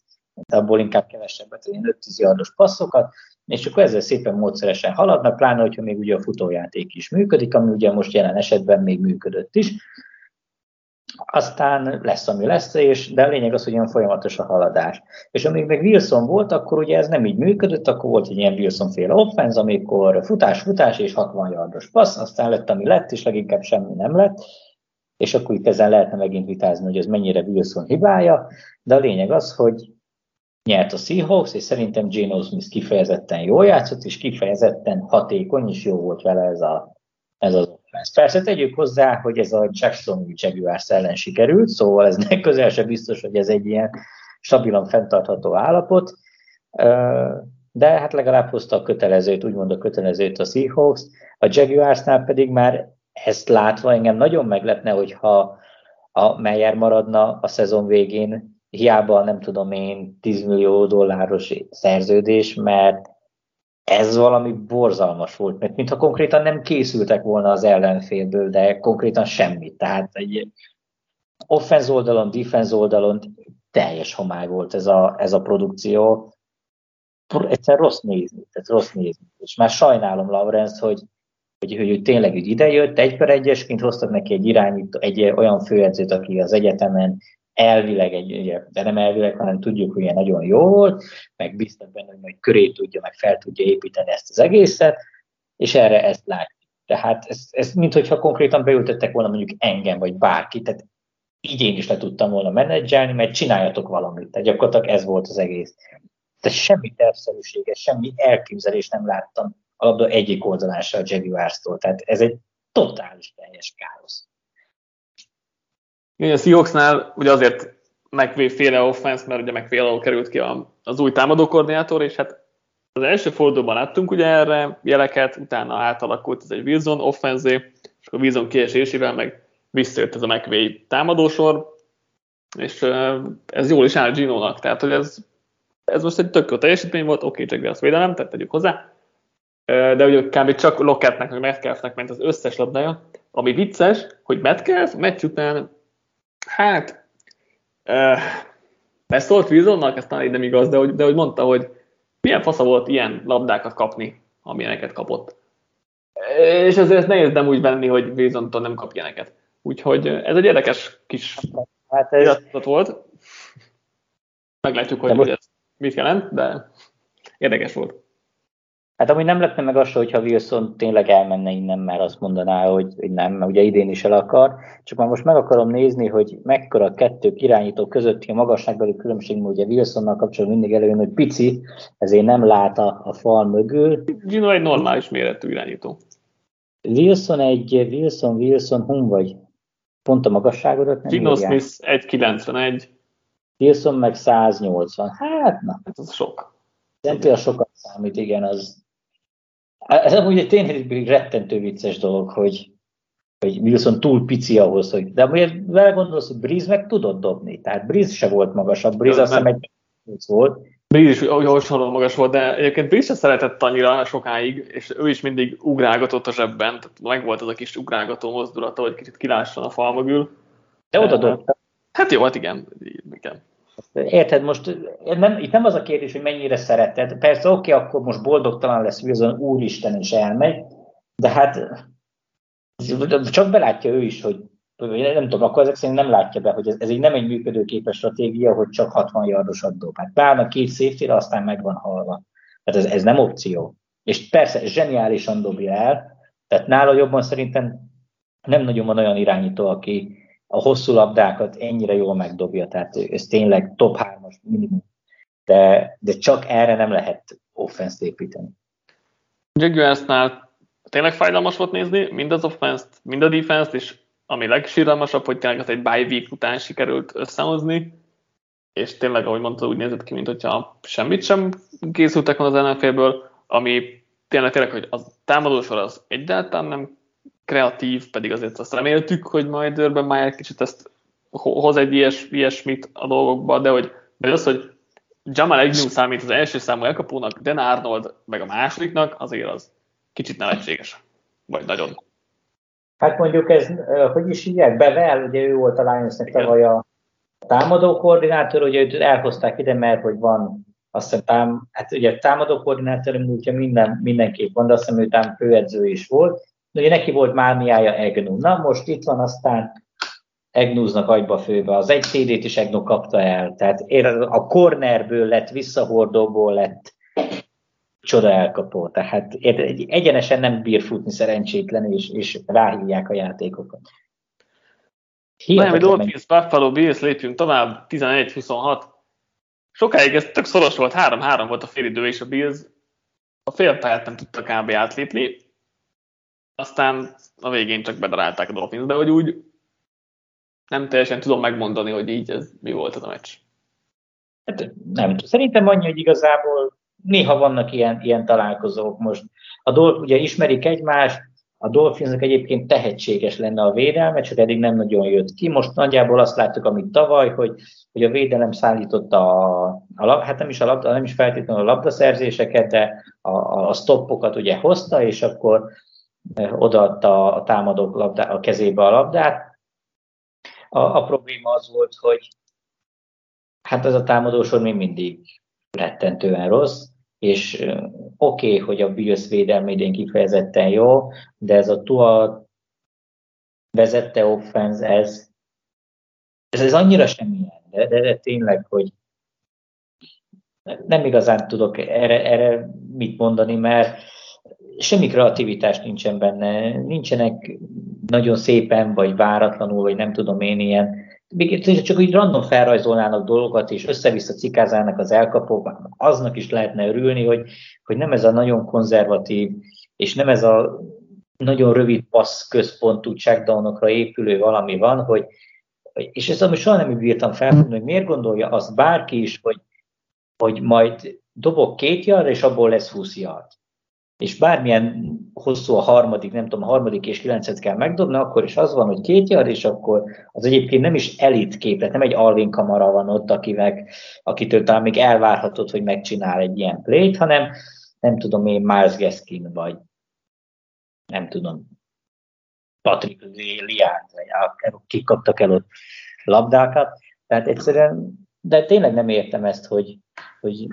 abból inkább kevesebbet, ilyen 5-10 yardos passzokat, és akkor ezzel szépen módszeresen haladnak, pláne, hogyha még ugye a futójáték is működik, ami ugye most jelen esetben még működött is, aztán lesz, ami lesz, és, de a lényeg az, hogy olyan folyamatos a haladás. És amíg meg Wilson volt, akkor ugye ez nem így működött, akkor volt egy ilyen Wilson féle offense, amikor futás, futás és 60 yardos passz, aztán lett, ami lett, és leginkább semmi nem lett, és akkor itt ezen lehetne megint vitázni, hogy ez mennyire Wilson hibája, de a lényeg az, hogy nyert a Seahawks, és szerintem Geno Smith kifejezetten jól játszott, és kifejezetten hatékony, és jó volt vele ez, a, ez az offense. Persze tegyük hozzá, hogy ez a Jackson Jaguars ellen sikerült, szóval ez ne közel sem biztos, hogy ez egy ilyen stabilan fenntartható állapot, de hát legalább hozta a kötelezőt, úgymond a kötelezőt a Seahawks, a Jaguarsnál pedig már ezt látva engem nagyon meglepne, hogyha a Meyer maradna a szezon végén, hiába nem tudom én 10 millió dolláros szerződés, mert ez valami borzalmas volt, mert mintha konkrétan nem készültek volna az ellenfélből, de konkrétan semmit. Tehát egy offenz oldalon, defense oldalon teljes homály volt ez a, ez a produkció. Egyszer rossz nézni, tehát rossz nézni. És már sajnálom Lawrence, hogy, hogy, hogy ő tényleg úgy idejött, egy per egyesként hoztak neki egy irányító, egy olyan főedzőt, aki az egyetemen elvileg, egy, de nem elvileg, hanem tudjuk, hogy ilyen nagyon jó volt, meg biztos benne, hogy majd köré tudja, meg fel tudja építeni ezt az egészet, és erre ezt látjuk. Tehát ez, ez mintha konkrétan beültettek volna mondjuk engem, vagy bárki, tehát így én is le tudtam volna menedzselni, mert csináljatok valamit. Tehát gyakorlatilag ez volt az egész. Tehát semmi tervszerűséges, semmi elképzelést nem láttam a labda egyik oldalán se a Jaguars-tól. Tehát ez egy totális teljes káosz. Igen, a Seahawksnál ugye azért McVay féle offense, mert ugye McVay alól került ki az új támadókoordinátor, és hát az első fordulóban láttunk ugye erre jeleket, utána átalakult ez egy Wilson offenzé, és a Wilson kiesésével meg visszajött ez a McVay támadósor, és ez jól is áll Gino-nak, tehát hogy ez, ez most egy tök jó teljesítmény volt, oké, okay, Jack védelem, tehát tegyük hozzá, de ugye kb. csak Lockettnek, meg Metcalfnek ment az összes labdája, ami vicces, hogy Metcalf meccs után Hát, uh, beszólt Wilsonnak, ez talán nem igaz, de hogy, de hogy mondta, hogy milyen fasza volt ilyen labdákat kapni, amilyeneket kapott. És ezért nehéz nem úgy venni, hogy Wilsontól nem kap ilyeneket. Úgyhogy ez egy érdekes kis hát ez... volt. Meglátjuk, hogy, most... ez mit jelent, de érdekes volt. Hát amúgy nem lehetne meg az, hogyha Wilson tényleg elmenne innen, mert azt mondaná, hogy, hogy nem, mert ugye idén is el akar. Csak már most meg akarom nézni, hogy mekkora a kettő irányító közötti a magasságbeli különbség, mert ugye Wilsonnal kapcsolatban mindig előjön, hogy pici, ezért nem lát a, a fal mögül. Gino egy normális méretű irányító. Wilson egy, Wilson, Wilson, hon vagy? Pont a magasságodat nem Gino Smith 1,91. Wilson meg 180. Hát na. Hát az sok. Szentén a sokat számít, igen, az ez amúgy egy tényleg rettentő vicces dolog, hogy, hogy Wilson túl pici ahhoz, hogy, de amúgy vele gondolsz, hogy Breeze meg tudott dobni, tehát Breeze se volt magasabb, Breeze azt hiszem egy volt. Breeze is hasonlóan magas volt, de egyébként Breeze se szeretett annyira sokáig, és ő is mindig ugrálgatott a zsebben, tehát meg volt az a kis ugrálgató mozdulata, hogy kicsit kilásson a fal mögül. De oda dobta. Hát jó, hát igen. igen. Érted, most nem, itt nem az a kérdés, hogy mennyire szereted. Persze, oké, okay, akkor most boldogtalan lesz Wilson, úristen is elmegy, de hát csak belátja ő is, hogy nem tudom, akkor ezek szerint nem látja be, hogy ez, ez egy nem egy működőképes stratégia, hogy csak 60 yardosat dob. Hát pláne két safety aztán meg van halva. Tehát ez, ez nem opció. És persze, zseniálisan dobja el, tehát nála jobban szerintem nem nagyon van olyan irányító, aki, a hosszú labdákat ennyire jól megdobja, tehát ez tényleg top 3-as minimum. De, de csak erre nem lehet offenszt építeni. Jaguarsnál tényleg fájdalmas volt nézni, mind az offense mind a defense és ami legsíralmasabb, hogy tényleg az egy bye week után sikerült összehozni, és tényleg, ahogy mondtad, úgy nézett ki, mint hogyha semmit sem készültek volna az NFL-ből, ami tényleg, tényleg, hogy a támadósor az egyáltalán nem kreatív, pedig azért azt reméltük, hogy majd Urban Meyer kicsit ezt hoz egy ilyes, ilyesmit a dolgokba, de hogy de az, hogy Jamal Agnew számít az első számú elkapónak, Dan Arnold meg a másodiknak, azért az kicsit nevetséges. Vagy nagyon. Hát mondjuk ez, hogy is hívják, Bevel, ugye ő volt a Lionsnek tavaly a támadó koordinátor, ugye őt elhozták ide, mert hogy van azt hiszem, tám, hát ugye támadó koordinátor múltja minden, mindenképp van, de azt hiszem, ő tám főedző is volt. Ugye neki volt mámiája Egnu. Na most itt van aztán Egnuznak agyba főbe. Az egy CD-t is Egnu kapta el. Tehát a cornerből lett, visszahordóból lett csoda elkapó. Tehát egyenesen nem bír futni szerencsétlen, és, és ráhívják a játékokat. Miami Dolphins, Buffalo Bills, lépjünk tovább, 11-26. Sokáig ez tök szoros volt, 3-3 volt a félidő, és a Bills a félpályát nem tudta kb. átlépni, aztán a végén csak bedarálták a Dolphins, de hogy úgy nem teljesen tudom megmondani, hogy így ez mi volt ez a meccs. Hát nem, szerintem annyi, hogy igazából néha vannak ilyen, ilyen találkozók most. A Dol- ugye ismerik egymást, a Dolphinsnak egyébként tehetséges lenne a védelme, csak eddig nem nagyon jött ki. Most nagyjából azt láttuk, amit tavaly, hogy, hogy a védelem szállította a, a lab, hát nem is, a labda, nem is feltétlenül a labdaszerzéseket, de a, a, a stoppokat ugye hozta, és akkor odaadta a támadók labdá, a kezébe a labdát. A, a probléma az volt, hogy hát ez a támadósor még mindig rettentően rossz, és oké, okay, hogy a Bills védelme idén kifejezetten jó, de ez a Tua vezette offense, ez, ez, ez annyira semmilyen, de, de, de tényleg, hogy nem igazán tudok erre, erre mit mondani, mert semmi kreativitás nincsen benne, nincsenek nagyon szépen, vagy váratlanul, vagy nem tudom én ilyen csak úgy random felrajzolnának dolgokat, és össze-vissza cikázának az elkapók, aznak is lehetne örülni, hogy, hogy nem ez a nagyon konzervatív, és nem ez a nagyon rövid passz központú checkdownokra épülő valami van, hogy, és ezt amit soha nem bírtam felfogni, hogy miért gondolja azt bárki is, hogy, hogy majd dobok két yard, és abból lesz 20 yard és bármilyen hosszú a harmadik, nem tudom, a harmadik és kilencet kell megdobni, akkor is az van, hogy két yard, és akkor az egyébként nem is elit képlet, nem egy Alvin kamara van ott, akinek, akitől talán még elvárhatod, hogy megcsinál egy ilyen plét, hanem nem tudom én, Miles Gaskin, vagy nem tudom, Patrick Liard, vagy kik kaptak el ott labdákat. Tehát egyszerűen, de tényleg nem értem ezt, hogy, hogy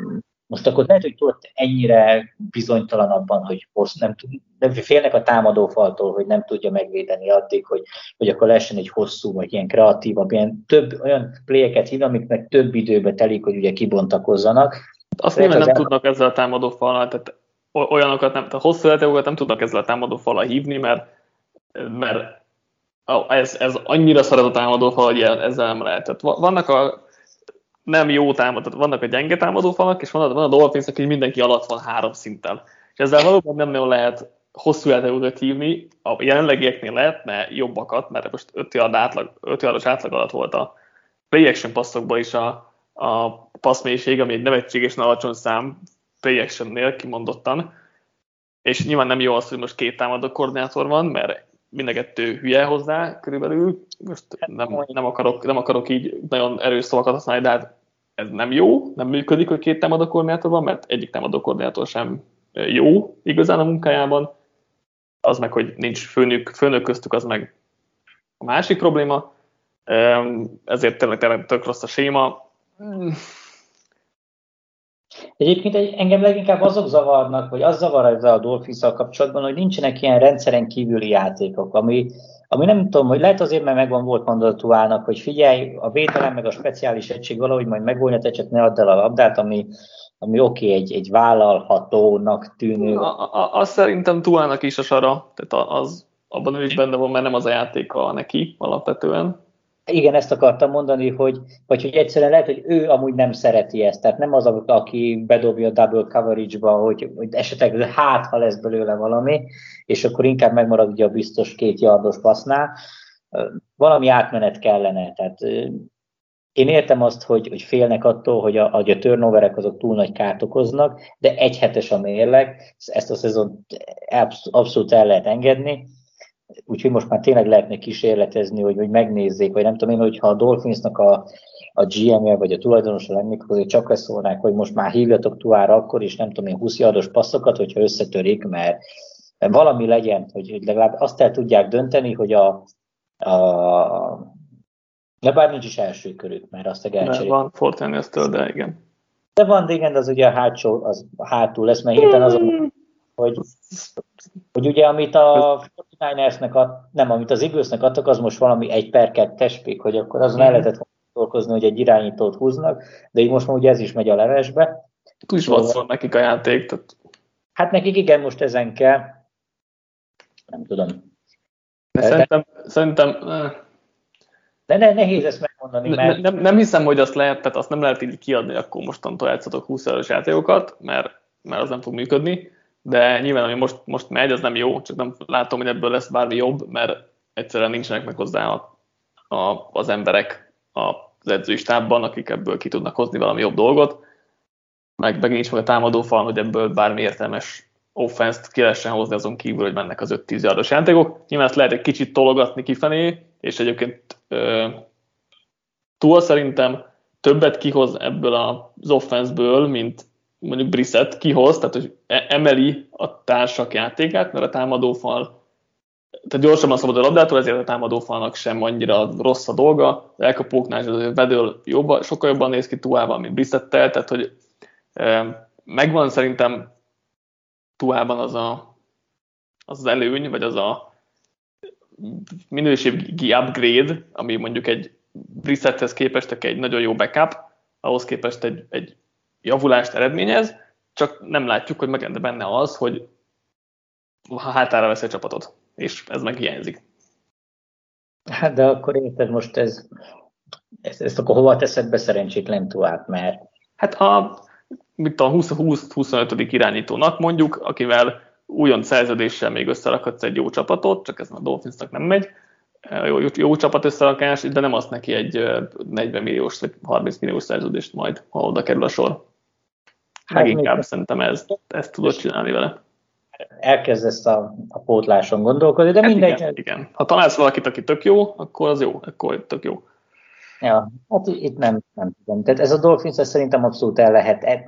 most akkor lehet, hogy tudod ennyire bizonytalan abban, hogy nem, nem félnek a támadófaltól, hogy nem tudja megvédeni addig, hogy, hogy akkor lehessen egy hosszú, vagy ilyen kreatívabb, ilyen több olyan pléjeket hívni, amiknek több időbe telik, hogy ugye kibontakozzanak. Azt nyilván nem el... tudnak ezzel a támadófallal, tehát olyanokat nem, tehát hosszú játékokat nem tudnak ezzel a támadófallal hívni, mert, mert ez, ez annyira szar a támadófal, hogy ezzel nem lehet. Tehát vannak a nem jó támadó, tehát vannak a gyenge támadófalak, és van a, van a Dolphins, aki mindenki alatt van három szinten. És ezzel valóban nem nagyon lehet hosszú játékokat hívni, a jelenlegieknél lehetne jobbakat, mert most 5 yard átlag, 5 yardos átlag alatt volt a play action passzokban is a, a passzmélység, ami egy nevetségesen alacsony szám play actionnél kimondottan. És nyilván nem jó az, hogy most két támadó koordinátor van, mert mind a kettő hülye hozzá körülbelül. Most nem, nem, akarok, nem akarok így nagyon erős szavakat használni, de hát ez nem jó, nem működik, hogy két támadó koordinátor van, mert egyik támadó koordinátor sem jó igazán a munkájában. Az meg, hogy nincs főnök, főnök köztük, az meg a másik probléma. Ezért tényleg, tényleg tök rossz a séma. Egyébként engem leginkább azok zavarnak, vagy az zavar ezzel a dolphins kapcsolatban, hogy nincsenek ilyen rendszeren kívüli játékok, ami, ami nem tudom, hogy lehet azért, mert megvan volt mondatuának, hogy figyelj, a védelem meg a speciális egység valahogy majd megoldja, te csak ne add el a labdát, ami, ami oké, okay, egy, egy vállalhatónak tűnő. A, a, azt szerintem Tuának is a sara, tehát az, abban ő is benne van, mert nem az a játéka neki alapvetően. Igen, ezt akartam mondani, hogy, vagy hogy egyszerűen lehet, hogy ő amúgy nem szereti ezt, tehát nem az, aki bedobja a double coverage-ba, hogy, hogy esetleg hát, ha lesz belőle valami, és akkor inkább megmarad ugye a biztos két yardos passznál. Valami átmenet kellene, tehát én értem azt, hogy, hogy félnek attól, hogy a, hogy a turnoverek azok túl nagy kárt okoznak, de egy hetes a mérleg, ezt a szezon abszolút el lehet engedni, úgyhogy most már tényleg lehetne kísérletezni, hogy, hogy megnézzék, vagy nem tudom én, hogyha a Dolphinsnak a, a GM-je vagy a tulajdonosa lennék, akkor csak ezt szólnák, hogy most már hívjatok tuára akkor is, nem tudom én, 20 yardos passzokat, hogyha összetörik, mert valami legyen, hogy, hogy legalább azt el tudják dönteni, hogy a, a de bár nincs is első körük, mert azt a elcserél. Van Fortnite-től, de igen. De van, de igen, az ugye a hátsó, az hátul lesz, mert hirtelen azon, hogy, hogy ugye amit a 49ersnek ad, nem, amit az Eaglesnek adtak, az most valami egy per kettes pick, hogy akkor azon el lehetett gondolkozni, hogy egy irányítót húznak, de így most már ugye ez is megy a levesbe. Is szóval, nekik a játék. Tehát... Hát nekik igen, most ezen kell. Nem tudom. De, szerintem, szerintem de ne, nehéz ezt megmondani, mert... Nem, nem hiszem, hogy azt lehet, tehát azt nem lehet így kiadni, akkor mostantól játszatok 20 eurós játékokat, mert, mert az nem fog működni, de nyilván, ami most, most megy, az nem jó, csak nem látom, hogy ebből lesz bármi jobb, mert egyszerűen nincsenek meg hozzá a, a, az emberek az edzői stábban, akik ebből ki tudnak hozni valami jobb dolgot, meg, meg nincs meg a támadó fal, hogy ebből bármi értelmes offense-t ki lehessen hozni azon kívül, hogy mennek az 5-10 yardos játékok. Nyilván ezt lehet egy kicsit tologatni kifelé, és egyébként túl szerintem többet kihoz ebből az offenszből, mint mondjuk Brissett kihoz, tehát hogy e- emeli a társak játékát, mert a támadófal tehát gyorsabban szabad a labdától, ezért a támadófalnak sem annyira rossz a dolga. Az elkapóknál az vedől jobban, sokkal jobban néz ki Tuával, mint Brissettel, tehát hogy megvan szerintem Tuában az a, az, az előny, vagy az a minőségi upgrade, ami mondjuk egy Brissetthez képest egy nagyon jó backup, ahhoz képest egy, egy javulást eredményez, csak nem látjuk, hogy megende benne az, hogy hátára vesz egy csapatot, és ez meg hiányzik. Hát de akkor érted most ez, ezt, ezt akkor hova teszed be szerencsétlen tovább, mert... Hát a, mit a 20-25. irányítónak mondjuk, akivel újon szerződéssel még összerakhatsz egy jó csapatot, csak ez a Dolphinsnak nem megy, jó, jó, jó csapat összerakás, de nem azt neki egy 40 milliós vagy 30 milliós szerződést majd, ha oda kerül a sor. Leginkább szerintem ez, ezt tudod csinálni vele. Elkezdesz a, a pótláson gondolkodni, de hát mindegy. Igen, igen. Ha találsz valakit, aki tök jó, akkor az jó, akkor tök jó. Ja, hát itt nem, nem tudom. Tehát ez a Dolphins ez szerintem abszolút el lehet,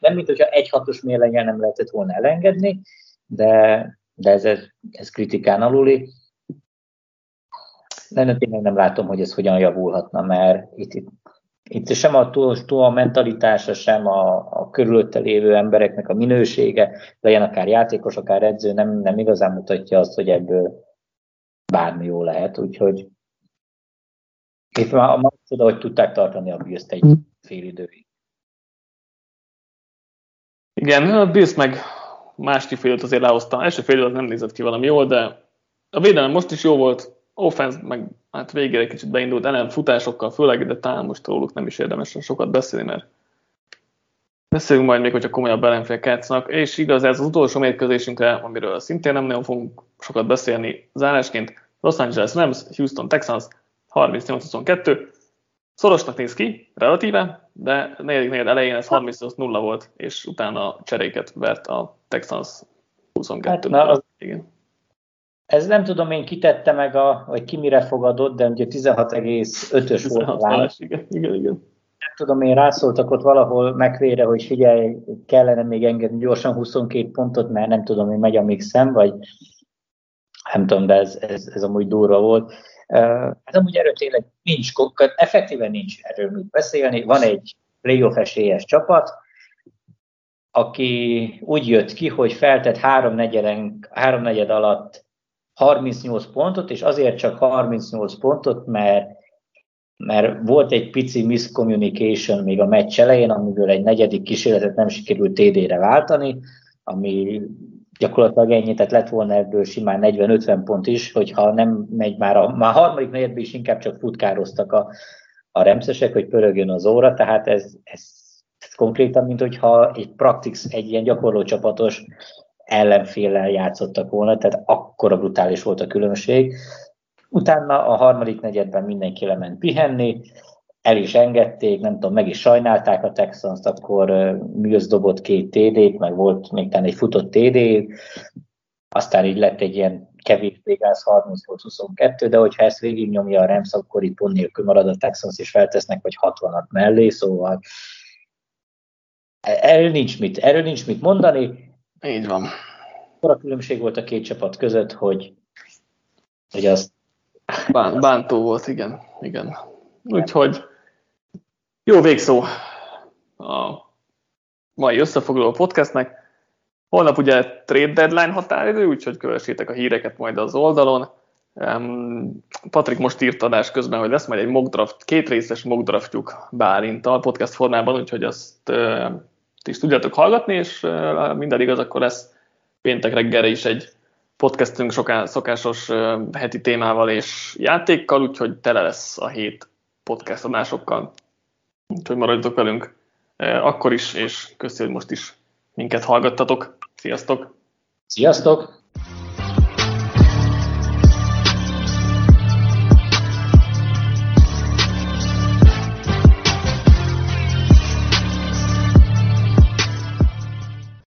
nem mint hogyha egy hatos mérleggel nem lehetett volna elengedni, de, de ez, ez kritikán aluli. Nem, tényleg nem látom, hogy ez hogyan javulhatna, mert itt, itt, itt sem a, túl, túl a mentalitása, sem a, a körülötte lévő embereknek a minősége, legyen akár játékos, akár edző, nem, nem igazán mutatja azt, hogy ebből bármi jó lehet, úgyhogy itt már, már oda, hogy tudták tartani a bills egy fél időig. Igen, a Bills meg második fél azért lehozta. Első fél nem nézett ki valami jól, de a védelem most is jó volt, offense meg hát végére egy kicsit beindult ellen futásokkal, főleg, de talán most róluk nem is érdemes sokat beszélni, mert beszélünk majd még, hogyha komolyabb ellenfélek játszanak, és igaz, ez az utolsó mérkőzésünkre, amiről szintén nem nagyon fogunk sokat beszélni zárásként, Los Angeles Rams, Houston Texans, 38-22, Szorosnak néz ki, relatíve, de negyedik negyed elején ez 38-0 volt, és utána cseréket vert a Texans 22 hát, na, az, igen. Ez nem tudom én kitette meg, a, vagy ki mire fogadott, de ugye 16,5-ös volt a igen, igen, igen. Nem tudom én, rászóltak ott valahol megvére, hogy figyelj, kellene még engedni gyorsan 22 pontot, mert nem tudom én, megy a mixem, vagy nem tudom, de ez, ez, ez amúgy durva volt. Ez amúgy erről tényleg nincs, effektíven nincs erről mit beszélni. Van egy playoff esélyes csapat, aki úgy jött ki, hogy feltett háromnegyed alatt 38 pontot, és azért csak 38 pontot, mert, mert volt egy pici miscommunication még a meccs elején, amiből egy negyedik kísérletet nem sikerült TD-re váltani, ami gyakorlatilag ennyi, tehát lett volna ebből simán 40-50 pont is, hogyha nem megy már a, már a harmadik negyedben is inkább csak futkároztak a, a remszesek, hogy pörögjön az óra, tehát ez, ez, ez konkrétan, mint hogyha egy praktix, egy ilyen gyakorló csapatos ellenféllel játszottak volna, tehát akkora brutális volt a különbség. Utána a harmadik negyedben mindenki lement pihenni, el is engedték, nem tudom, meg is sajnálták a Texans, akkor Mills dobott két TD-t, meg volt még talán egy futott TD, aztán így lett egy ilyen kevés végász 38-22, de hogyha ezt végignyomja a Rams, akkor itt pont nélkül marad a Texans, és feltesznek vagy 60-at mellé, szóval erről nincs mit, erről nincs mit mondani. Így van. Akkor a különbség volt a két csapat között, hogy, hogy az... Bán, bántó volt, igen. igen. Úgyhogy jó végszó a mai összefoglaló podcastnek. Holnap ugye trade deadline határidő, úgyhogy kövessétek a híreket majd az oldalon. Patrik most írt adás közben, hogy lesz majd egy mock draft, két részes mock draftjuk Bálintal podcast formában, úgyhogy azt ti is tudjátok hallgatni, és minden igaz, akkor lesz péntek reggelre is egy podcastünk soká, szokásos heti témával és játékkal, úgyhogy tele lesz a hét podcast adásokkal. Úgyhogy maradjatok velünk akkor is, és köszönjük, hogy most is minket hallgattatok. Sziasztok! Sziasztok!